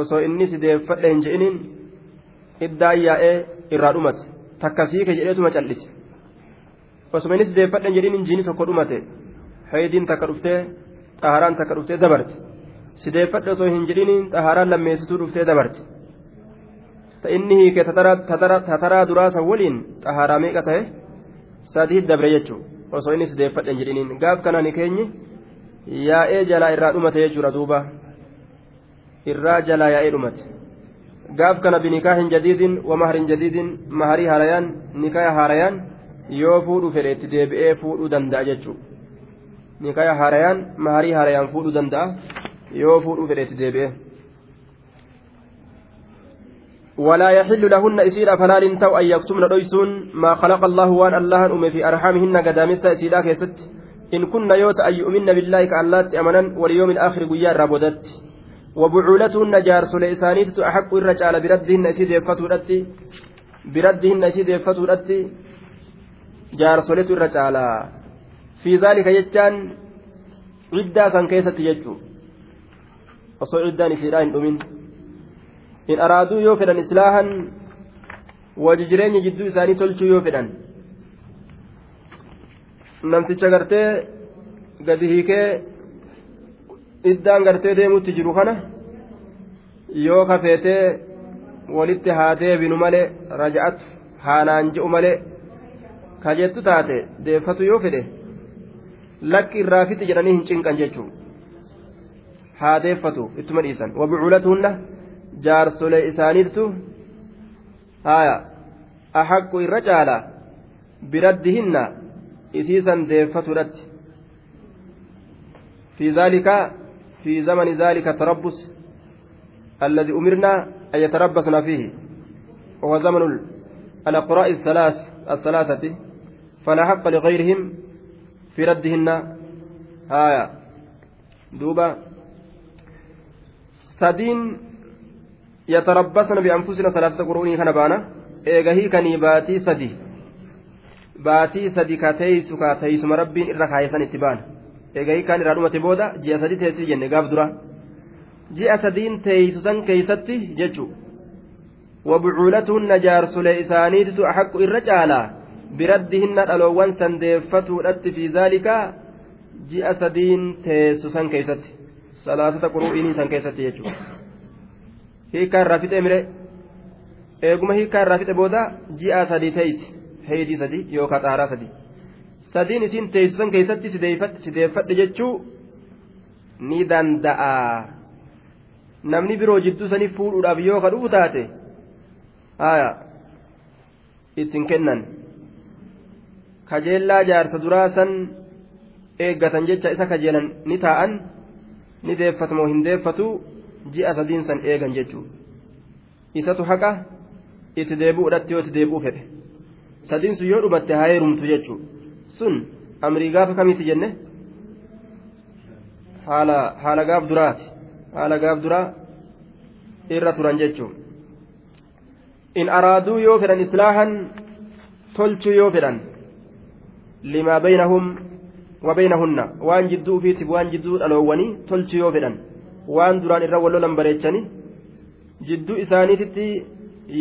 osoo inni si deeffadhe hin je'iniin iddaan yaa'ee irraa dhumate takka siike jedheetuma callise osuma inni si deeffadhe hin jedhiniin jiini tokko dhumate haydiin takka dhuftee xaharaan takka dhuftee dabarte si deeffadhe osoo hin jedhiniin xaharaan lammeessituu dhuftee dabarte ta inni hiike tataraa duraasa waliin xaharaa meeqa ta'e sadii dabre jechuudha osoo inni si deeffadhe hin jedhiniin gaaf kanaan keenyi. yaa'ee jalaa irraa dhumate jechuudha duuba irraa jalaa yaa'ee dhumate gaaf kana binikaahin jadiidin wamaharin jadiidin maharii haarayaan nikaya haarayaan yoo fuudhu fedhe itti deebi'ee fuudhuu danda'a jechuudha nikaya haarayaan maharii haarayaan fuudhuu danda'a yoo fuudhuu fedhe itti deebi'ee. ولا يحل لهن إسيرا فلال تو أن يكتمن ريسون ما خلق الله وأن الله أم في أرحامهن قدامسا إسيرا كيست. إن كنا يوت أن يؤمن بالله كاللات أمنا واليوم الآخر قيار رابودت. وبعولتهن جار سليسانيت أحق الرجال بردهن إسيد يفتورت بردهن إسيد يفتورت جار سليت الرجال في ذلك يجان عدة سان كيسة يجو ciddaan isiidhaa hin dhumin in araaduu yoo fedhan islaahan waji jireenya jidduu isaanii tolchuu yoo fedhan namticha gartee gadi hiikee iddaan gartee deemutti jiru kana yoo kafeetee walitti haa deebinu malee raja'atu haanaan je'u malee kajettu taate deeffatu yoo fedhe lakki irraa fixi jedhanii hin cinqan jechuudha haa deeffatu ittuma dhiisan wabucuulatuunna. Jaarsolee isaaniitu haya axaqqu irra caala biraddihinna isiisan deeffatudhatti في ذلك في زمن ذلك التربص الذي أمرنا أن يتربصنا فيه وهو زمن الأقراء الثلاث الثلاثة فلا حق لغيرهم في ردهن آية دوبا sadiin yatarabbasna bianfusina salaasata quruunii kana baana eegahii kanii baatii sadi baatii sadi ka teeysu ka teeysuma rabbiin irra kaayesan itti baana eegahii kaan irraa dhumate booda ji'a sadi teessi jenne gaaf dura ji'a sadiin teeysu san keeysatti jechu wabucuulatuhunna jaarsolee isaaniititu axaqqu irra caalaa biraddihinna dhaloowwan san deeffatuudhatti fi zaalika ji'a sadiin teessu san keessatti salaasata quru'inii san keessatti jechuudha hiikaa irraa fixee mire eeguma hiikaa irraa fixe booda ji'a sadii teessi heedii sadii yookaan xaaraa sadii sadiin isiin teessu san keessatti sideeffadhe jechuu ni danda'a namni biroo jidduu sanii fuudhuudhaaf yoo kadhuu taate haya ittiin kennan. kajeellaa jaarsa duraa san eeggatan jecha isa kajeelan ni taa'an ni deeffatu moo hin deeffatu ji'a sadiin san eegan jechuudha. Isatu haqa itti deebi'uudhatti yoo itti deebi'u fedhe sadiin sun yoo dhumatte haa heerumtu jechuudha. Sun amrii gaafa kamiiti jenne? Haala gaaf duraati. Haala gaaf duraa irra turan jechuudha. In araaduu yoo fedhan islaahan tolchuu yoo fedhan. limaa baynahum wabaynahunna waan jidduu ufiitiif waan jidduu dhaloowwanii tolchi yoo fedhan waan duraan irra wallolan bareechani jidduu isaaniititti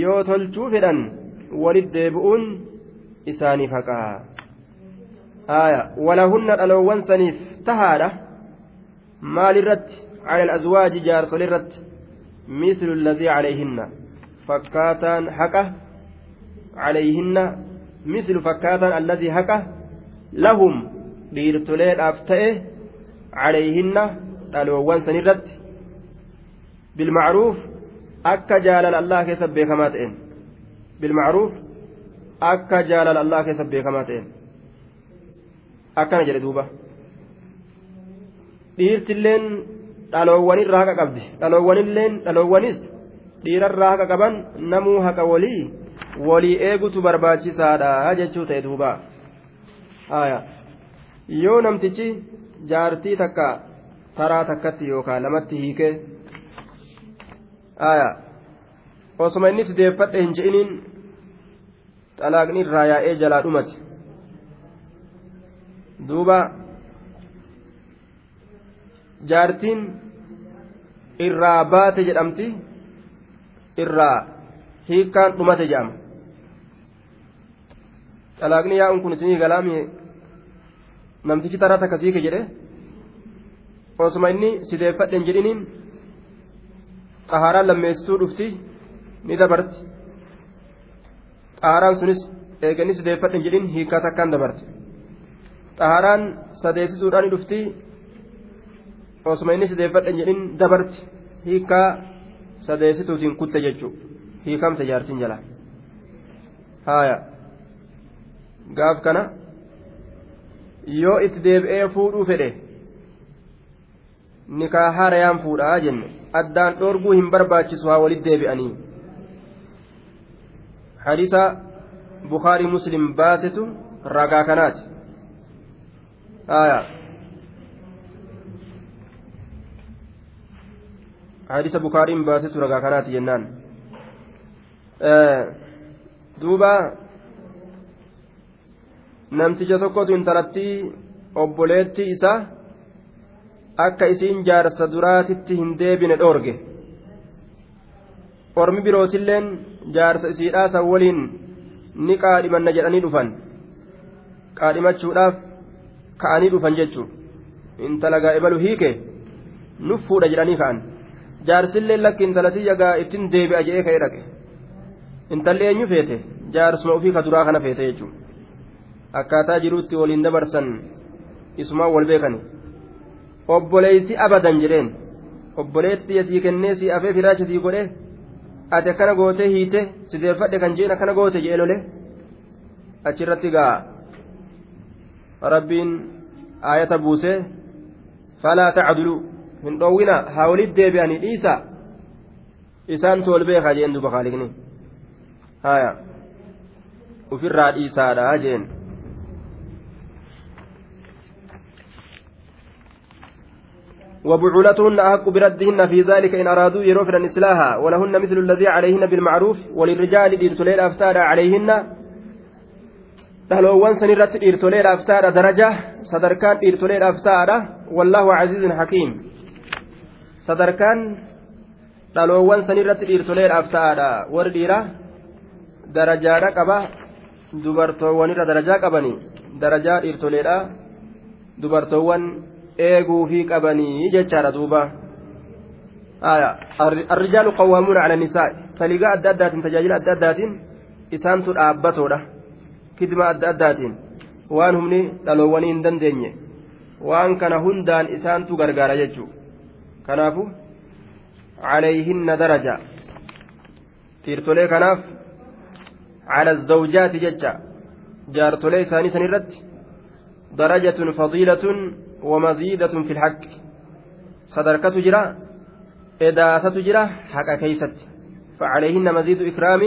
yoo tolchuu fedhan walit deebi'uun isaaniif haqaa aya walahunna dhaloowwan saniif tahaadha maalirratti cala alazwaaji jaarsolirratti مثل الذي عليهن فكاتان حقه عليهن مثل فكاتان الذي حقه lahum dhiirtoleedhaaf ta'e calayhinna dhaloowwan sanirratti bilmacruuf akka jaalala allah keessa beekamaa ta'een. Bilmacruuf akka jaalala allah keessa beekamaa ta'een. Akkana jedhe duuba. Dhiirtilleen dhaloowwanirraa haqa qabdi. Dhaloowwanilleen dhaloowwanis dhiirarraa haqa qaban namuu haqa walii walii eegutu barbaachisaadha jechuu ta'e duuba. Yoo namtichi jaartii takka taraa takkatti yookaan lamatti hiikee. Osuma inni sideeffadhe hin je'iniin xalaaqni irraa yaa'ee jalaa dhumate duuba jaartiin irraa baate jedhamti irraa hiikkaan dhumate jedhama xalaaqni yaa'uun kun isinii galaami namtichi taraa takka siike jedhe osuma inni sideeffadhe hin jedhiniin xahaaraan lammeessituu dhufti ni dabarti xahaaraan sunis eeganni sideeffadhe hin jedhin hiikaa takkaan dabarti xahaaraan sadeessisuudhaan dhufti osuma inni sideeffadhe hin jedhin dabarti hiikaa sadeessituutiin kutte jechuudha hiikamte jaartiin jala haaya gaaf kana. yoo itti deebi'ee fuudhuu fedhe nikaa haarayaan fuudhaa jenne addaan dhoorguu hin barbaachisu haa walitti deebi'anii hadiisa bukaarii muslim baasetu ragaa kanaati hadiisa bukaariin baasetu ragaa kanaati jennaan duuba namticha tokkotu intalattii obboleettii isaa akka isiin jaarsa duraatitti hin deebine dhoorge ormi birootilleen jaarsa isiidhaa san waliin ni qaadhimanna jedhanii dhufan qaadhimachuudhaaf ka'anii dhufan jechuun intala gaa'ibalu hiike nuffuudha jedhanii ka'an jaarsillee lakki intalatii yagaa ittiin deebi'a jedhee ka'ee dhaqe intalli eenyu feete jaarsuma ofii ka duraa kana feete jechuudha. akkaataa jiruutti waliin dabarsan isumaan wal beekani obboleeysi abadan jedheen. Obboleetti asii kennee sii afee firaacha sii godhe ati akkana gootee hiite sideeffadhe kan jeen akkana goote jee lole. Achirratti gaa. Rabbiin aayata buusee falaa tacdulu hin dhoowwina haa walit deebi'anii dhiisa isaan tool beekaa? jeen duba kaaliqni haya ufirraa dhiisaadha jeen وبعولتهن أحق بردهن في ذلك إن أرادوا يروفن إصلاحا ولهن مثل الذي عليهن بالمعروف وللرجال إرتليل أفتار عليهن san irratti dhiirtoleedhaaf taadha daraja sadarkaan dhiirtoleedhaaf taadha wallaahu casiizun hakiim sadarkaan dhaloowwan san irratti dhiirtoleedhaaf taadha warri dhiira darajaadha qaba dubartoowwanirra darajaa qabanii darajaa dhiirtoleedha dubartoowwan eeguufii qabanii jechaadha duuba. Arrijaalu qawwaamuuna cala nisaa. Taligaa adda addaatiin tajaajila adda addaatiin isaantu dhaabbatoodha. Kidma adda addaatiin. Waan humni dhaloowwanii hin dandeenye waan kana hundaan isaantu gargaara jechuu. Kanaafu calayhinna daraja. Dhiirtolee kanaaf cala azawjaati jecha. Jaartolee isaanii san irratti darajatun fadiilatun wamaziidatun fi lhaqqi sadarkatu jira edaasatu jira haqa keeysatti فعليهن مزيد إكرام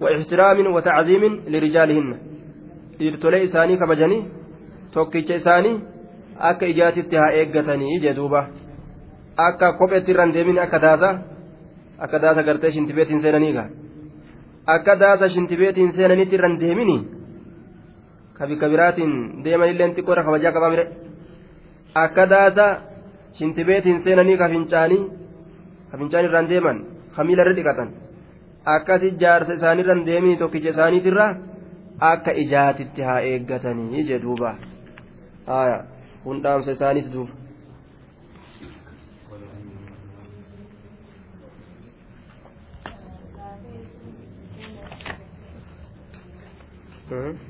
واحترام وتعظيم لرجالهن isaanii kabajanii tokkicha isaanii akka ijaatitti haa eeggatanii jedhuuba akka kopheetti irraan deemin akka daasa akka daasa gartee shintibeetiin seenaniiga akka daasa shintibeetiin seenanitti irraan deemini kabika biraatiin deemanillee xiqqoo irra kabajaa qabaa mire akka daasa shintibeetiin seenanii kafincaanii kafincaan irraan deeman kamiila irra dhiqatan akkasi jaarsa isaaniirraan deemini tokkicha isaaniitirraa. akka ijaatitti haa eeggatanii jedhuuba kun dhaamsa isaaniiti duuba. Uh-huh.